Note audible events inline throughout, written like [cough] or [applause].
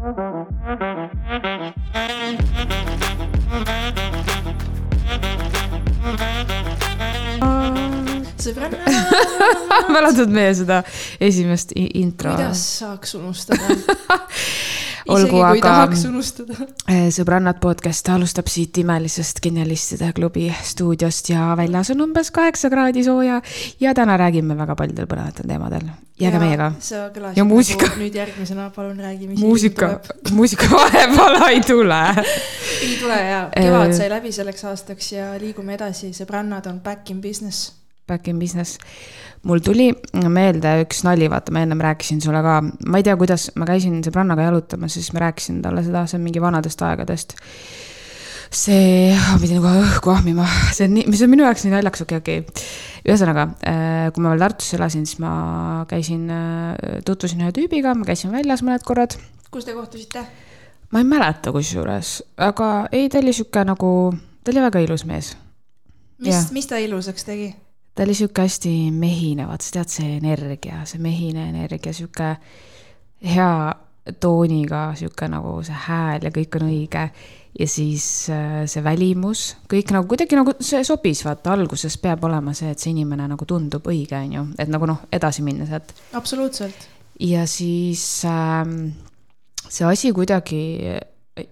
[laughs] mäletad meie seda esimest intro? kuidas saaks unustada [laughs] Olgu, aga- unustada Eh, sõbrannad podcast alustab siit imelisest Genialistide klubi stuudiost ja väljas on umbes kaheksa kraadi sooja ja täna räägime väga paljudel põnevatel teemadel. jääge meiega. sa kõlasid Ja muusika. nagu nüüd järgmisena palun räägi mis muusika, muusika vahepeal ei tule. ei tule ja kevad sai läbi selleks aastaks ja liigume edasi sõbrannad on back in business Back in business. mul tuli meelde üks nali, vaata, ma ennem rääkisin sulle ka, ma ei tea, kuidas, ma käisin sõbrannaga jalutamas ja siis ma rääkisin talle seda, see on mingi vanadest aegadest. see, ma pidin kohe õhku ahmima, see on nii, mis on minu jaoks nii naljakas, okei okay,, okei okay.. ühesõnaga, kui ma veel Tartus elasin, siis ma käisin, tutvusin ühe tüübiga, ma käisin väljas mõned korrad. kus te kohtusite ma ei mäleta kusjuures, aga ei, ta oli sihuke nagu, ta oli väga ilus mees mis mis ta ilusaks tegi ta oli sihuke hästi mehine, vaat sa tead, see energia, see mehine energia, sihuke hea tooniga, sihuke nagu see hääl ja kõik on õige. ja siis äh, see välimus, kõik nagu kuidagi nagu see sobis, vaata alguses peab olema see, et see inimene nagu tundub õige, on ju, et nagu noh, edasi minna sealt. absoluutselt ja siis ähm, see asi kuidagi äh,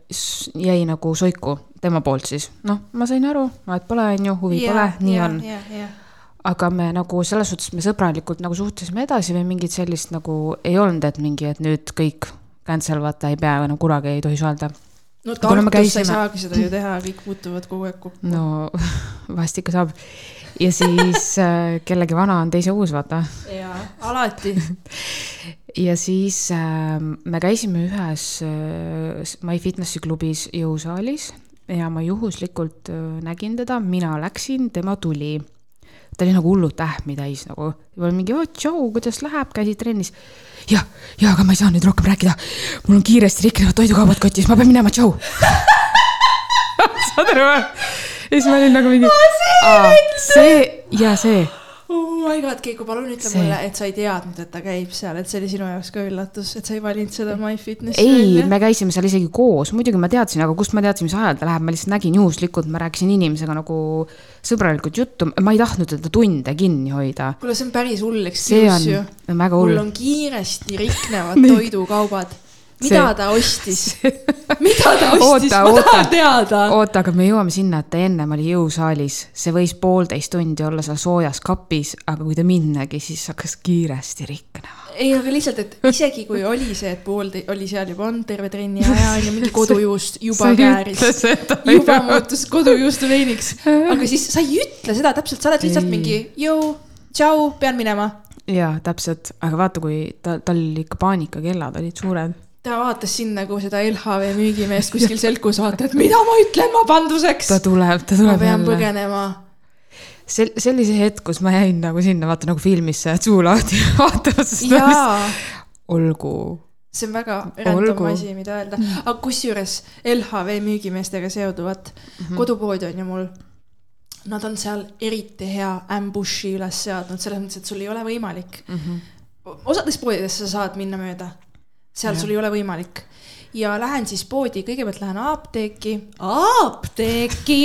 jäi nagu soiku tema poolt siis, noh, ma sain aru, vahet pole, on ju, huvi Jaa, pole, nii jaa, on jaa, jaa. Aga me nagu selles suhtes me sõbralikult nagu suhtlesime edasi või mingit sellist nagu ei olnud, et mingi, et nüüd kõik cancel vaata ei pea enam kunagi ei tohi suhelda. no Tartus sa ei käisime- saagi seda ju teha, kõik puutuvad kogu aeg kokku no [laughs] vast ikka saab. ja siis [laughs] äh, kellegi vana on teise uus, vaata. jaa, alati [laughs] ja siis äh, me käisime ühes äh, MyFitnessi klubis jõusaalis ja ma juhuslikult äh, nägin teda, mina läksin, tema tuli. Ta oli nagu hullult ähmi täis nagu, mingi oh, tšau, kuidas läheb, käisid trennis. jah, ja aga ma ei saa nüüd rohkem rääkida. mul on kiiresti riknevad toidukaubad kotis, ma pean minema, tšau. [laughs] saad aru või? ja siis ma olin nagu mingi. see ja see oh my god, Keiko, palun ütle See- mulle, et sa ei teadnud, et ta käib seal, et see oli sinu jaoks ka üllatus, et sa ei valinud seda MyFitnessi ei, me käisime seal isegi koos, muidugi ma teadsin, aga kust ma teadsin, mis ajal ta läheb, ma lihtsalt nägin juhuslikult, ma rääkisin inimesega nagu sõbralikult juttu, ma ei tahtnud teda tunde kinni hoida. kuule, see on päris hull see excuse ju. on väga mul hull. on kiiresti [laughs] riknevad toidukaubad. Mida See- ta ostis? mida ta ostis, [laughs] ma oota. tahan teada. oota, aga me jõuame sinna, et ta ennem oli jõusaalis, see võis poolteist tundi olla seal soojas kapis, aga kui ta minna nägi, siis hakkas kiiresti riknema. ei, aga lihtsalt, et isegi kui oli see, et pool oli seal juba olnud terve trenni aja ja mingi [laughs] kodujuust juba kääris, juba muutus kodujuustu veiniks, aga siis sa ei ütle seda täpselt, sa oled lihtsalt Ei. mingi jõu, tšau, pean minema jaa, täpselt, aga vaata, kui ta, tal ikka paanikakellad olid suured ta vaatas sind nagu seda LHV müügimeest kuskil selkus, vaata, et mida ma ütlen ma panduseks ta. tuleb, ta ma tuleb pean jälle. põgenema. sel-, see hetk, kus ma jäin nagu sinna, vaata nagu filmis see suu lahti [laughs] vaatama, sest ma lihtsalt- olgu. see on väga random asi, mida öelda, aga kusjuures LHV müügimeestega seoduvat mm. -hmm. kodupood on ju mul. Nad on seal eriti hea ambushi üles seadnud, selles mõttes, et sul ei ole võimalik mm. -hmm. osades poodides sa saad minna mööda, seal Jah. sul ei ole võimalik. ja lähen siis poodi, kõigepealt lähen apteeki, apteeki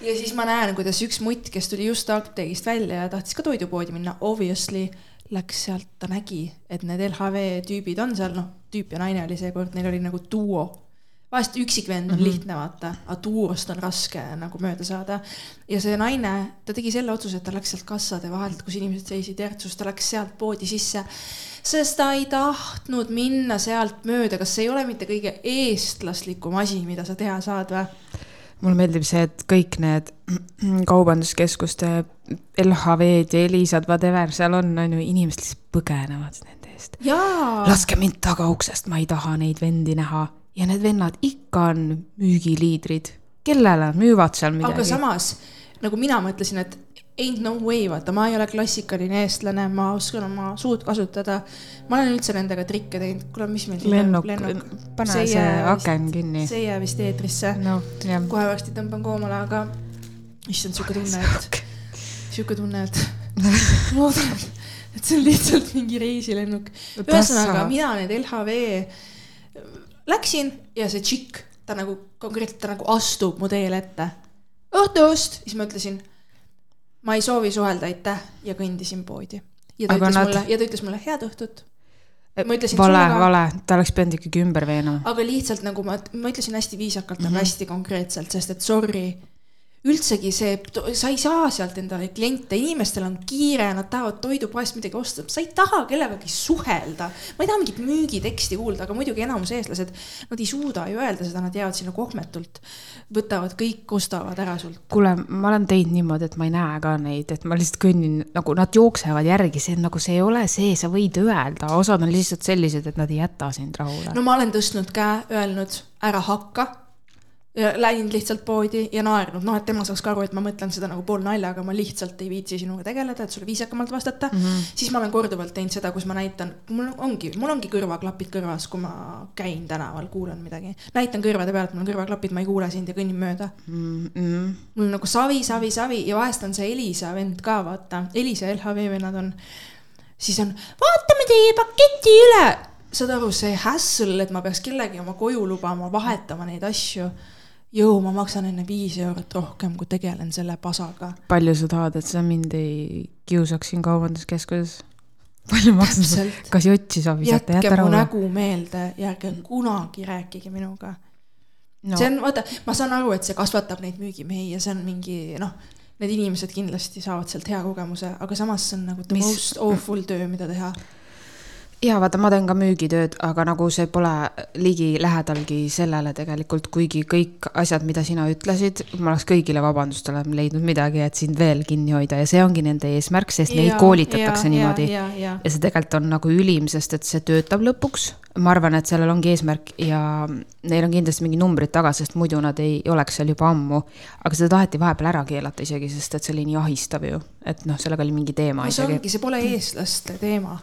ja siis ma näen, kuidas üks mutt, kes tuli just apteegist välja ja tahtis ka toidupoodi minna, obviously läks sealt, ta nägi, et need LHV tüübid on seal, noh, tüüp ja naine oli seekord, neil oli nagu duo. Vahest üksikvend on mm -hmm. lihtne vaata, aga duost on raske nagu mööda saada. ja see naine, ta tegi selle otsuse, et ta läks sealt kassade vahelt, kus inimesed seisid järtsus, ta läks sealt poodi sisse sest ta ei tahtnud minna sealt mööda, kas see ei ole mitte kõige eestlaslikum asi, mida sa teha saad või? mulle meeldib see, et kõik need [clears throat] kaubanduskeskuste LHV-d ja Elisad, whatever seal on, on ju, inimesed lihtsalt põgenevad nende eest. laske mind tagauksest, ma ei taha neid vendi näha. Ja need vennad ikka on müügiliidrid, kellele müüvad seal midagi. aga samas nagu mina mõtlesin, et ain't no way, vaata, ma ei ole klassikaline eestlane, ma oskan oma suud kasutada. ma olen üldse nendega trikke teinud, kuule, mis meil lennuk, lennuk., pane See see, jää vist- aken kinni. see ei jää vist eetrisse. jah. kohe varsti tõmban koomale, aga issand, sihuke tunne, et, sihuke tunne, et loodan, et see on lihtsalt mingi reisilennuk. ühesõnaga, mina need LHV, läksin ja see tšikk, ta nagu konkreetselt, ta nagu astub mu teele ette. õhtust, siis ma ütlesin, ma ei soovi suhelda, aitäh ja kõndisin poodi. ja ta Aga ütles nad- mulle, ja ta ütles mulle head õhtut. ma ütlesin vale vale, ta oleks pidanud ikkagi ümber veenama. aga lihtsalt nagu ma, ma ütlesin hästi viisakalt mm, -hmm. Mhm. aga hästi konkreetselt, sest et sorry. Üldsegi see, sa ei saa sealt endale kliente, inimestel on kiire, nad tahavad toidupoest midagi osta, sa ei taha kellegagi suhelda. ma ei taha mingit müügiteksti kuulda, aga muidugi enamus eestlased, nad ei suuda ju öelda seda, nad jäävad sinna kohmetult. võtavad kõik, ostavad ära sult. kuule, ma olen teinud niimoodi, et ma ei näe ka neid, et ma lihtsalt kõnnin nagu nad jooksevad järgi, see nagu, see ei ole see, sa võid öelda, osad on lihtsalt sellised, et nad ei jäta sind rahule. no ma olen tõstnud käe, öelnud ära hakka. Ja läinud lihtsalt poodi ja naernud, noh, et tema saaks ka aru, et ma mõtlen seda nagu poolnaljaga, ma lihtsalt ei viitsi sinuga tegeleda, et sulle viisakamalt vastata mm. -hmm. siis ma olen korduvalt teinud seda, kus ma näitan, mul ongi, mul ongi kõrvaklapid kõrvas, kui ma käin tänaval, kuulan midagi. näitan kõrvade pealt, mul on kõrvaklapid, ma ei kuule sind ja kõnnin mööda. mm. -mm. mul on nagu savi, savi, savi ja vahest on see Elisa vend ka, vaata, Elisa ja LHV vennad on, siis on, vaatame teie paketi üle. saad aru, see hassle, et ma peaks kellegi oma koju lubama, vahetama neid asju. jõu, ma maksan enne viis eurot rohkem, kui tegelen selle pasaga. palju sa tahad, et sa mind ei kiusaks siin kaubanduskeskuses? palju ma maksan täpselt, kas jotsi sa visata, jätke jäta mu rahule? nägu meelde ja ärge kunagi rääkige minuga no no.. see on, vaata, ma saan aru, et see kasvatab neid müügimehi ja see on mingi noh, need inimesed kindlasti saavad sealt hea kogemuse, aga samas see on nagu the Mis- most awful töö, mida teha. Ja vaata, ma teen ka müügitööd, aga nagu see pole ligilähedalgi sellele tegelikult, kuigi kõik asjad, mida sina ütlesid, ma oleks kõigile vabandust olen leidnud midagi, et sind veel kinni hoida ja see ongi nende eesmärk, sest neid koolitatakse niimoodi. ja, ja, ja see tegelikult on nagu ülim, sest et see töötab lõpuks. ma arvan, et sellel ongi eesmärk ja neil on kindlasti mingi numbrid taga, sest muidu nad ei oleks seal juba ammu. aga seda taheti vahepeal ära keelata isegi, sest et see oli nii ahistav ju, et noh, sellega oli mingi teema no see isegi. ongi, see pole eestlaste teema.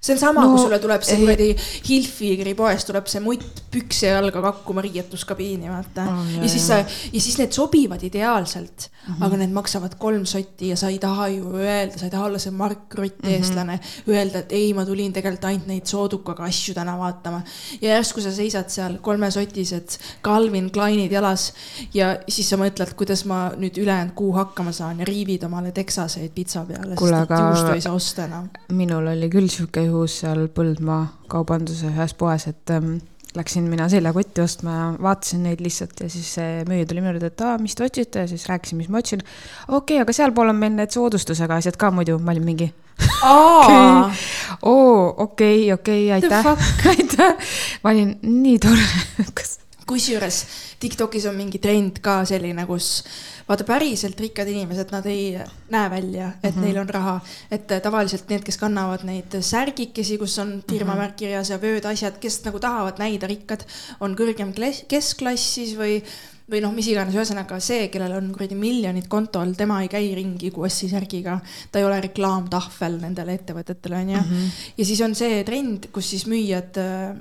See on sama No, kui sulle tuleb see kuradi Hilfigri poest tuleb see mutt pükse jalga kakkuma riietuskabiini, vaata Oh, ja siis sa, ja siis need sobivad ideaalselt mm, -hmm. aga need maksavad kolm sotti ja sa ei taha ju öelda, sa ei taha olla see Mark Rutt mm -hmm. eestlane, öelda, et ei, ma tulin tegelikult ainult neid soodukaga asju täna vaatama. ja järsku sa seisad seal kolmesotised Calvin Kleinid jalas ja siis sa mõtled, kuidas ma nüüd ülejäänud kuu hakkama saan ja riivid omale teksaseid pitsa peale, sest et juustu ei saa osta enam. minul oli küll sihuke juhus seal Põldmaa kaubanduse ühes poes, et ähm, läksin mina seljakotti ostma ja vaatasin neid lihtsalt ja siis see müüja tuli minu juurde, et aa, mis te otsite ja siis rääkisin, mis ma otsin. okei okay,, aga sealpool on meil need soodustusega asjad ka muidu, ma olin mingi [laughs] oo, okei, okei, aitäh, [laughs] aitäh. ma olin nii tore, [laughs] kas, kusjuures Tiktokis on mingi trend ka selline, kus vaata päriselt rikkad inimesed, nad ei näe välja, et mm. -hmm. neil on raha. et äh, tavaliselt need, kes kannavad neid särgikesi, kus on firma Mhm. märk kirjas ja vööd, asjad, kes nagu tahavad näida rikkad, on kõrgem kles- keskklass siis või või noh, mis iganes, ühesõnaga see, kellel on kuradi miljonid kontol, tema ei käi ringi QS-i särgiga. ta ei ole reklaamtahvel nendele ettevõtetele, onju. ja siis on see trend, kus siis müüjad äh,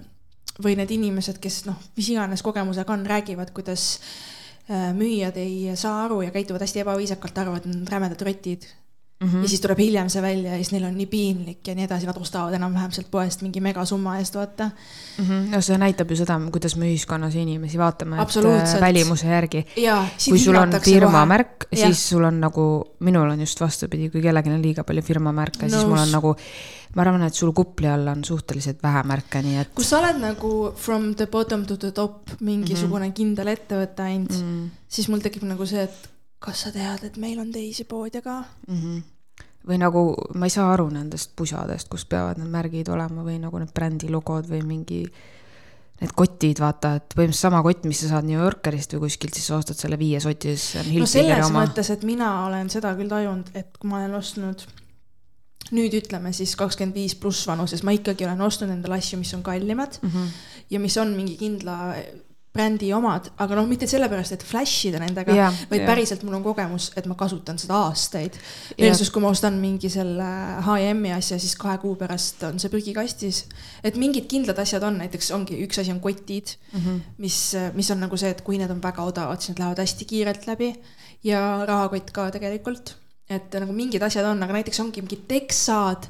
või need inimesed, kes noh, mis iganes kogemusega on, räägivad, kuidas äh, müüjad ei saa aru ja käituvad hästi ebaviisakalt, arvavad, et nad on rämedad rotid mm. -hmm. ja siis tuleb hiljem see välja ja siis neil on nii piinlik ja nii edasi, nad ostavad enam-vähem sealt poest mingi megasumma eest, vaata. Mhm. no see näitab ju seda, kuidas me ühiskonnas inimesi vaatame, et äh, välimuse järgi. kui sul on firma kohe. märk, siis sul on nagu, minul on just vastupidi, kui kellelgi on liiga palju firma märke, siis mul on nagu, ma arvan, et sul kupli all on suhteliselt vähe märke, nii et. kus sa oled nagu from the bottom to the top mingisugune mm -hmm. kindel ettevõte ainult mm, -hmm. siis mul tekib nagu see, et kas sa tead, et meil on teisi poode ka mm. -hmm. või nagu ma ei saa aru nendest pusadest, kus peavad need märgid olema või nagu need brändi logod või mingi Need kotid, vaata, et põhimõtteliselt sama kott, mis sa saad New Yorkerist või kuskilt, siis sa ostad selle viie soti, siis see on no Hilfigeri selles oma. mõttes, et mina olen seda küll tajunud, et kui ma olen ostnud nüüd ütleme siis kakskümmend viis pluss vanuses, ma ikkagi olen ostnud endale asju, mis on kallimad mm. -hmm. ja mis on mingi kindla brändi omad, aga noh, mitte sellepärast, et flash ida nendega Jaa,, vaid jaa. päriselt mul on kogemus, et ma kasutan seda aastaid. Versus kui ma ostan mingi selle H&M-i asja, siis kahe kuu pärast on see prügikastis. et mingid kindlad asjad on, näiteks ongi üks asi on kotid mm. -hmm. mis, mis on nagu see, et kui need on väga odavad, siis need lähevad hästi kiirelt läbi ja rahakott ka tegelikult, et nagu mingid asjad on, aga näiteks ongi mingid teksad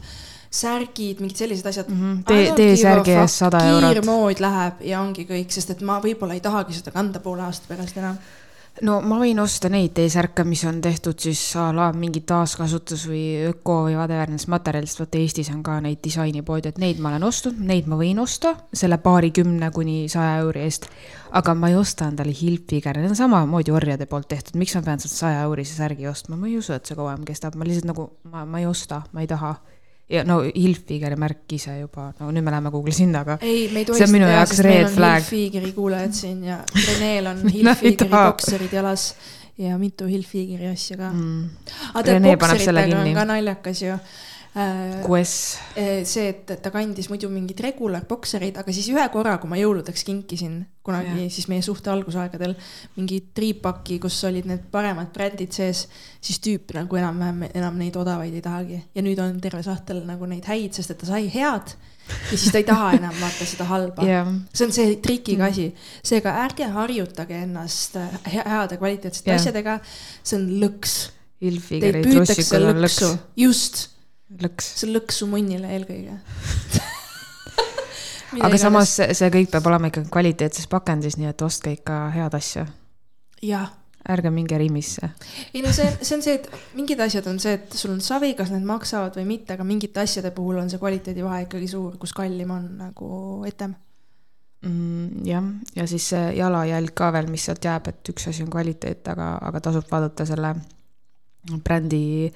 särgid, mingid sellised asjad Mhm. Tee- T-särgi eest 100 eurot. kiirmood läheb ja ongi kõik, sest et ma võib-olla ei tahagi seda kanda poole aasta pärast enam. no ma võin osta neid T-särke, mis on tehtud siis a la mingi taaskasutus või öko või whatever nendest materjalidest, vaata Eestis on ka neid disainipoode, et neid ma olen ostnud, neid ma võin osta selle paarikümne kuni saja euri eest. aga ma ei osta endale Hilfiger, need on samamoodi orjade poolt tehtud, miks ma pean sealt saja eurise särgi ostma, ma ei usu, et see kauem kestab, ma lihtsalt nagu, ma, ma ei osta, ma ei taha. Ja no Hilfigeri märk ise juba, no nüüd me läheme Google'i sinna, aga ei, me ei tohi See on minu seda teha, sest meil on. Hilfigeri kuulajad siin ja [laughs] Reneel on Hilfigeri bokserid jalas ja mitu Hilfigeri asja ka. mm, aga tead, paneb selle bokseritega on ka naljakas ju. QS, see, et et ta kandis muidu mingeid regular boksereid, aga siis ühe korra, kui ma jõuludeks kinkisin kunagi ja. siis meie suhte algusaegadel mingi triipaki, kus olid need paremad brändid sees, siis tüüp nagu enam-vähem enam neid odavaid ei tahagi. Ja nüüd on terve sahtel nagu neid häid, sest et ta sai head ja siis ta ei taha enam vaata seda halba. Jah, see on see trikiga asi, seega ärge harjutage ennast äh, he- heade kvaliteetsete Jah. asjadega, see on lõks. Teid püütakse lõksu. lõks,, just, lõks. see on lõksu munnile eelkõige. [laughs] aga samas see, see kõik peab olema ikkagi kvaliteetses pakendis, nii et ostke ikka head asja, jah, ärge minge Rimisse. ei no see, see on see, et mingid asjad on see, et sul on savi, kas need maksavad või mitte, aga mingite asjade puhul on see kvaliteedivahe ikkagi suur, kus kallim on nagu etem. mm,. jah, ja siis see jalajälg ka veel, mis sealt jääb, et üks asi on kvaliteet, aga, aga tasub vaadata selle brändi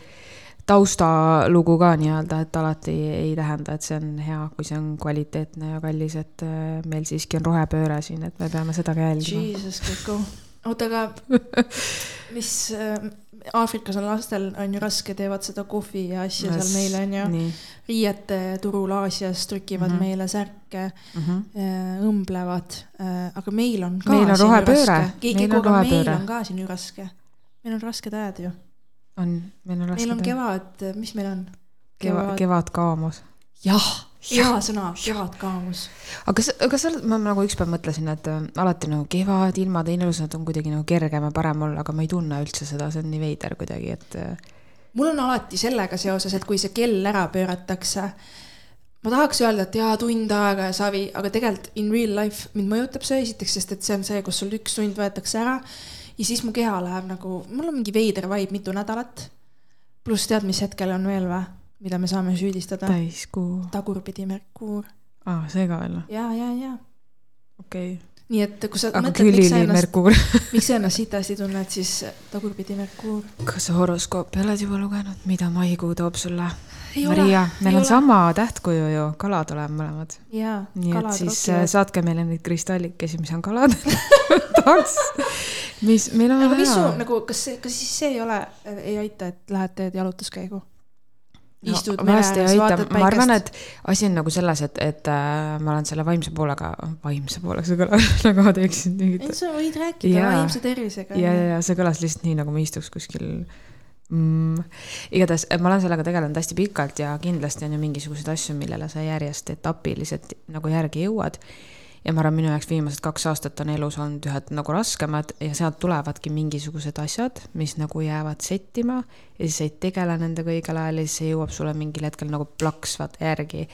taustalugu ka nii-öelda, et alati ei tähenda, et see on hea, kui see on kvaliteetne ja kallis, et äh, meil siiski on rohepööre siin, et me peame seda ka jälgima. Jesus, kõik go. oota, aga [laughs] mis äh, Aafrikas on lastel on ju raske, teevad seda kohvi ja asja seal meile on ju. riiete turul Aasias trükivad mm. -hmm. meile särke, mm. -hmm. õmblevad, aga meil on ka Meil on rohepööre. Meil on Aga meil rohepööre. on ka siin ju raske. meil on rasked ajad ju. on, meil on raske meil on. kevad, mis meil on? kevad, kevad kaamus. jah, hea sõna, kevadkaamus. aga kas, kas sa, ma nagu ükspäev mõtlesin, et äh, alati nagu kevad, ilmad on ilusad, on kuidagi nagu kergem ja parem olla, aga ma ei tunne üldse seda, see on nii veider kuidagi, et äh, mul on alati sellega seoses, et kui see kell ära pööratakse, ma tahaks öelda, et jaa, tund aega ja savi, aga tegelikult in real life mind mõjutab see esiteks, sest et see on see, kus sul üks tund võetakse ära ja siis mu keha läheb nagu, mul on mingi veider vibe mitu nädalat. pluss tead, mis hetkel on veel või, mida me saame süüdistada? täiskuu. tagurpidi Merkuur aa, see ka veel, ja, ja, ja okei okay.. nii et kui sa aga mõtled, miks sa ennast, [laughs] miks sa ennast sitasti tunned, siis tagurpidi Merkuur. kas sa horoskoopi oled juba lugenud, mida maikuu toob sulle? Maria, meil ei on ole. sama tähtkuju ju, kalad oleme mõlemad. nii et siis rokivad äh, saatke meile neid kristallikesi, mis on kalad. [laughs] [laughs] tahaks, mis meil on aga mis su vaja. nagu, kas see, kas siis see ei ole, ei aita, et lähed teed jalutuskäigu? No, istud mere vahest ei ääres, vaatad ma arvan, päikest. et asi on nagu selles, et, et äh, ma olen selle vaimse poolega, vaimse poolega, see kõlab [laughs] nagu ma teeksin mingit ei, sa võid rääkida Jaa. vaimse tervisega. ja, ja, ja see kõlas lihtsalt nii, nagu ma istuks kuskil mm.. igatahes ma olen sellega tegelenud hästi pikalt ja kindlasti on ju mingisuguseid asju, millele sa järjest etapiliselt nagu järgi jõuad. Ja ma arvan, minu jaoks viimased kaks aastat on elus olnud ühed nagu raskemad ja sealt tulevadki mingisugused asjad, mis nagu jäävad settima ja siis sa ei tegele nendega õigel ajal ja siis see jõuab sulle mingil hetkel nagu plaks vaata järgi.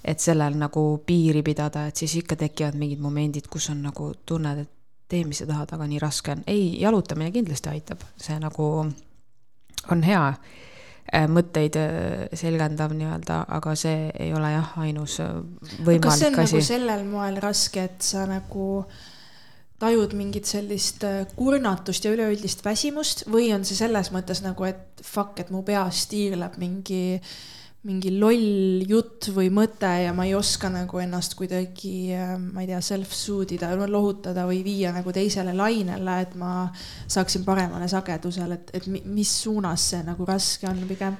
Et sellel nagu piiri pidada, et siis ikka tekivad mingid momendid, kus on nagu tunned, et tee, mis sa tahad, aga nii raske on. ei, jalutamine kindlasti aitab, see nagu on hea, mõtteid äh, selgendav nii-öelda, aga see ei ole jah, ainus äh, kas see on võimalik nagu asi. sellel moel raske, et sa nagu tajud mingit sellist äh, kurnatust ja üleüldist väsimust või on see selles mõttes nagu, et fuck, et mu peas tiirleb mingi mingi loll jutt või mõte ja ma ei oska nagu ennast kuidagi, ma ei tea, self-soothe ida, lohutada või viia nagu teisele lainele, et ma saaksin paremale sagedusele, et, et mi- mis suunas see nagu raske on pigem?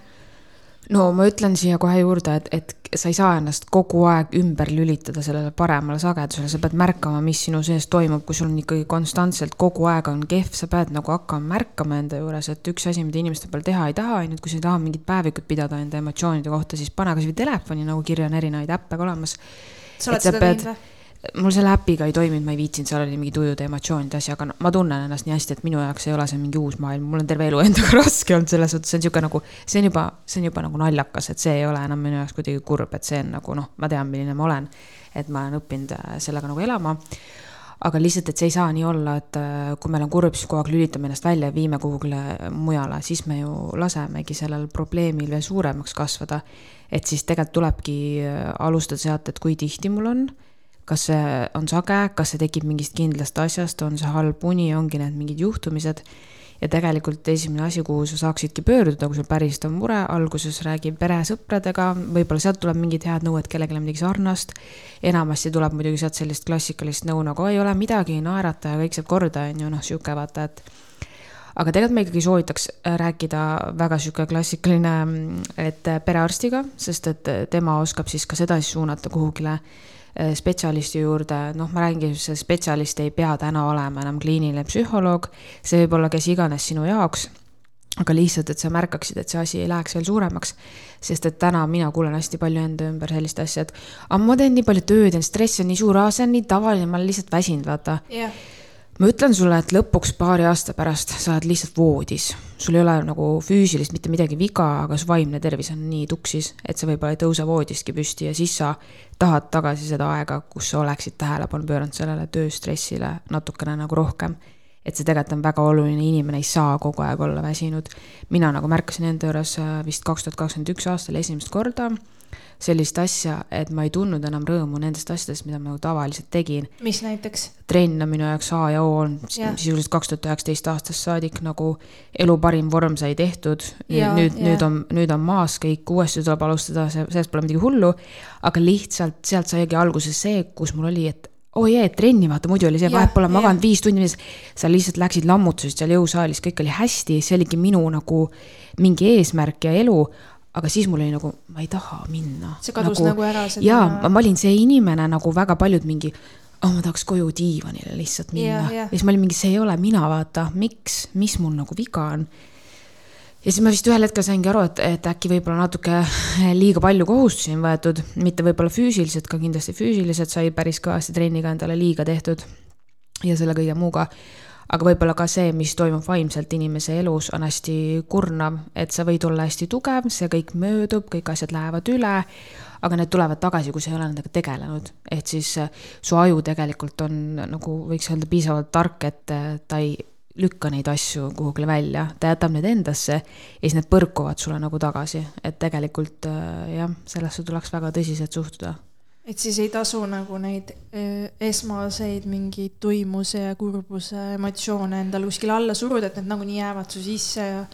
No ma ütlen siia kohe juurde, et, et sa ei saa ennast kogu aeg ümber lülitada sellele paremale sagedusele, sa pead märkama, mis sinu sees toimub, kui sul on ikkagi konstantselt kogu aeg on kehv, sa pead nagu hakkama märkama enda juures, et üks asi, mida inimeste peal teha ei taha, on ju, et kui sa ei taha mingit päevikut pidada enda emotsioonide kohta, siis pane kasvõi telefoni nagu kirja on erinevaid äppe ka olemas. sa oled seda teinud või? Mul selle äpiga ei toiminud, ma ei viitsinud, seal oli mingi tujude emotsioonide asi, aga no, ma tunnen ennast nii hästi, et minu jaoks ei ole see mingi uus maailm, mul on terve elu endaga [laughs] raske olnud selles suhtes, see on niisugune nagu, see on juba, see on juba nagu naljakas, et see ei ole enam minu jaoks kuidagi kurb, et see on nagu noh, ma tean, milline ma olen. et ma olen õppinud äh, sellega nagu elama. aga lihtsalt, et see ei saa nii olla, et äh, kui meil on kurb, siis kogu aeg lülitame ennast välja ja viime kuhugile mujale, siis me ju lasemegi sellel probleemil veel suuremaks kasvada. et siis tegelikult tulebki äh, alustada sealt, et kui tihti mul on kas see on sage, kas see tekib mingist kindlast asjast, on see halb uni, ongi need mingid juhtumised. ja tegelikult esimene asi, kuhu sa saaksidki pöörduda, kui sul päriselt on mure, alguses räägi peresõpradega, võib-olla sealt tuleb mingid head nõu, et kellelgi on midagi sarnast. enamasti tuleb muidugi sealt sellist klassikalist nõu nagu ei ole midagi, naerata ja kõik saab korda, on ju, noh, sihuke vaata, et aga tegelikult ma ikkagi soovitaks rääkida väga sihuke klassikaline, et perearstiga, sest et tema oskab siis ka sedasi suunata kuhugile Äh, spetsialisti juurde, noh, ma räägingi, see spetsialist ei pea täna olema enam kliiniline psühholoog, see võib olla kes iganes sinu jaoks, aga lihtsalt, et sa märkaksid, et see asi ei läheks veel suuremaks, sest et täna mina kuulen hästi palju enda ümber sellist asja, et aga ma teen nii palju tööd ja stress on nii suur, see on nii tavaline, ma olen lihtsalt väsinud, vaata. Yeah ma ütlen sulle, et lõpuks paari aasta pärast sa oled lihtsalt voodis, sul ei ole nagu füüsilist mitte midagi viga, aga su vaimne tervis on nii tuksis, et sa võib-olla ei tõuse voodistki püsti ja siis sa tahad tagasi seda aega, kus sa oleksid tähelepanu pööranud sellele tööstressile natukene nagu rohkem. et see tegelikult on väga oluline, inimene ei saa kogu aeg olla väsinud. mina nagu märkasin enda juures äh, vist kaks tuhat kakskümmend üks aastal esimest korda sellist asja, et ma ei tundnud enam rõõmu nendest asjadest, mida ma tavaliselt tegin. mis näiteks? trenn on minu jaoks A ja O olnud sisuliselt kaks tuhat üheksateist aastast saadik nagu elu parim vorm sai tehtud. nüüd, nüüd on, nüüd on maas kõik, uuesti tuleb alustada, see, sellest pole midagi hullu. aga lihtsalt sealt saigi alguse see, kus mul oli, et oo oh jee, trenni vaata, muidu oli see, vahet pole maganud viis tundi, sa lihtsalt läksid lammutasid seal jõusaalis, kõik oli hästi, see oligi minu nagu mingi eesmärk ja elu aga siis mul oli nagu, ma ei taha minna. see kadus nagu, nagu ära. jaa, ma olin see inimene nagu väga paljud mingi, oh ma tahaks koju diivanile lihtsalt minna yeah,. Yeah. ja siis ma olin mingi, see ei ole mina, vaata, miks, mis mul nagu viga on. ja siis ma vist ühel hetkel saingi aru, et, et äkki võib-olla natuke liiga palju kohustusi on võetud, mitte võib-olla füüsiliselt, ka kindlasti füüsiliselt sai päris kõvasti trenniga endale liiga tehtud ja selle kõige muuga aga võib-olla ka see, mis toimub vaimselt inimese elus, on hästi kurnav, et sa võid olla hästi tugev, see kõik möödub, kõik asjad lähevad üle, aga need tulevad tagasi, kui sa ei ole nendega tegelenud. ehk siis äh, su aju tegelikult on nagu võiks öelda piisavalt tark, et äh, ta ei lükka neid asju kuhugile välja, ta jätab need endasse ja siis need põrkuvad sulle nagu tagasi, et tegelikult äh, jah, sellesse tuleks väga tõsiselt suhtuda et siis ei tasu nagu neid esmaseid mingeid tuimuse ja kurbuse emotsioone endale kuskile alla suruda, et need nagunii jäävad su sisse ja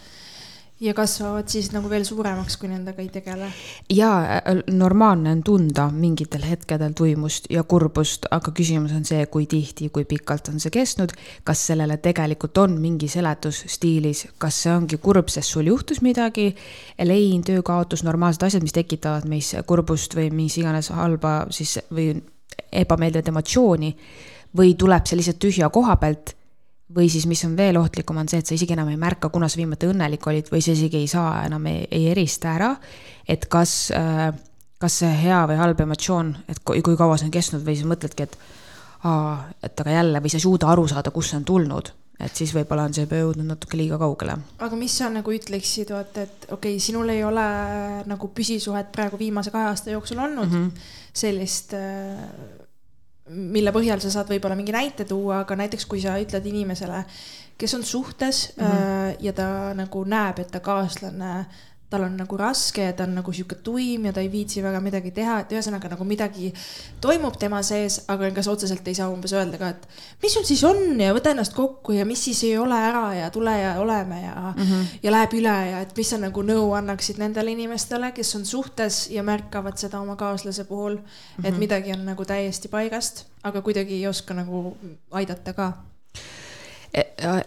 ja kasvavad siis nagu veel suuremaks, kui nendega ei tegele. ja äh, normaalne on tunda mingitel hetkedel tuimust ja kurbust, aga küsimus on see, kui tihti, kui pikalt on see kestnud. kas sellele tegelikult on mingi seletus stiilis, kas see ongi kurb, sest sul juhtus midagi, lein, töökaotus, normaalsed asjad, mis tekitavad meis kurbust või mis iganes halba siis või ebameeldivat emotsiooni või tuleb see lihtsalt tühja koha pealt või siis, mis on veel ohtlikum, on see, et sa isegi enam ei märka, kuna sa viimati õnnelik olid või sa isegi ei saa enam, ei erista ära, et kas, äh, kas see hea või halb emotsioon, et kui, kui kaua see on kestnud või sa mõtledki, et aa, et aga jälle või sa ei suuda aru saada, kust see on tulnud et siis võib-olla on see juba jõudnud natuke liiga kaugele. aga mis sa nagu ütleksid, vaata, et okei okay,, sinul ei ole nagu püsisuhet praegu viimase kahe aasta jooksul olnud mm -hmm. sellist äh, mille põhjal sa saad võib-olla mingi näite tuua, aga näiteks kui sa ütled inimesele, kes on suhtes mm -hmm. ja ta nagu näeb, et ta kaaslane tal on nagu raske ja ta on nagu sihuke tuim ja ta ei viitsi väga midagi teha, et ühesõnaga nagu midagi toimub tema sees, aga kas otseselt ei saa umbes öelda ka, et mis sul siis on ja võta ennast kokku ja mis siis ei ole ära ja tule ja oleme ja mm, -hmm. ja läheb üle ja et mis sa nagu nõu annaksid nendele inimestele, kes on suhtes ja märkavad seda oma kaaslase puhul mm, -hmm. et midagi on nagu täiesti paigast, aga kuidagi ei oska nagu aidata ka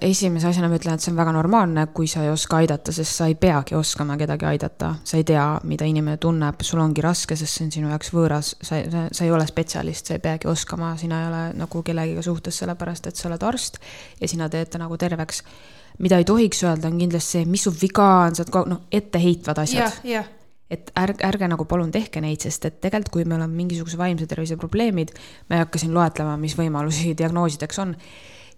esimese asjana ma ütlen, et see on väga normaalne, kui sa ei oska aidata, sest sa ei peagi oskama kedagi aidata. sa ei tea, mida inimene tunneb, sul ongi raske, sest see on sinu jaoks võõras, sa, sa, sa ei ole spetsialist, sa ei peagi oskama, sina ei ole nagu kellegiga suhtes, sellepärast et sa oled arst ja sina teed ta nagu terveks. mida ei tohiks öelda, on kindlasti see, mis su viga on, sa oled noh, etteheitvad asjad yeah,. Yeah et ärge, ärge nagu palun tehke neid, sest et tegelikult, kui meil on mingisuguse vaimse tervise probleemid, ma ei hakka siin loetlema, mis võimalusi diagnoosideks on,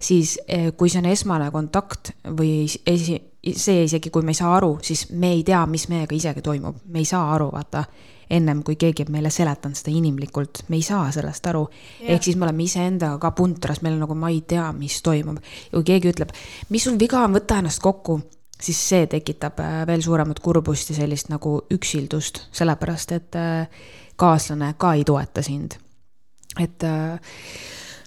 siis eh, kui see on esmane kontakt või esi, see isegi, kui me ei saa aru, siis me ei tea, mis meiega isegi toimub, me ei saa aru, vaata ennem kui keegi on meile seletanud seda inimlikult, me ei saa sellest aru. ehk siis me oleme iseendaga ka puntras, meil on nagu ma ei tea, mis toimub. ja kui keegi ütleb, mis sul viga on, võta ennast kokku, siis see tekitab äh, veel suuremat kurbust ja sellist nagu üksildust, sellepärast et äh, kaaslane ka ei toeta sind. et äh,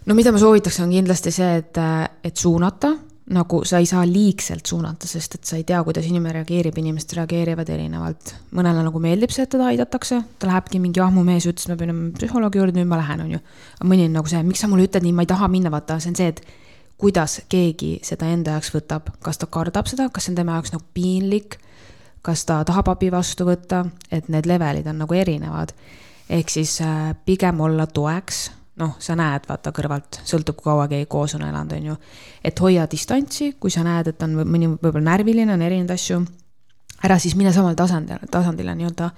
no mida ma soovitaks, on kindlasti see, et, et suunata nagu sa ei saa liigselt suunata, sest et sa ei tea, kuidas inimene reageerib, inimesed reageerivad erinevalt. mõnele nagu meeldib see, et teda aidatakse, ta lähebki mingi ahmumees, ütles, ma pean psühholoogi juurde, nüüd ma lähen, on ju. aga mõni on nagu see, miks sa mulle ütled nii, ma ei taha minna, vaata, see on see, et kuidas keegi seda enda jaoks võtab, kas ta kardab seda, kas see on tema jaoks nagu piinlik, kas ta tahab abi vastu võtta, et need levelid on nagu erinevad. ehk siis äh, pigem olla toeks noh, sa näed, vaata kõrvalt, sõltub, kui kaua keegi koos on elanud, on ju. et hoia distantsi, kui sa näed, et on mõni võib-olla närviline, on erinevaid asju. ära siis mine samale tasandile, tasandile nii-öelda,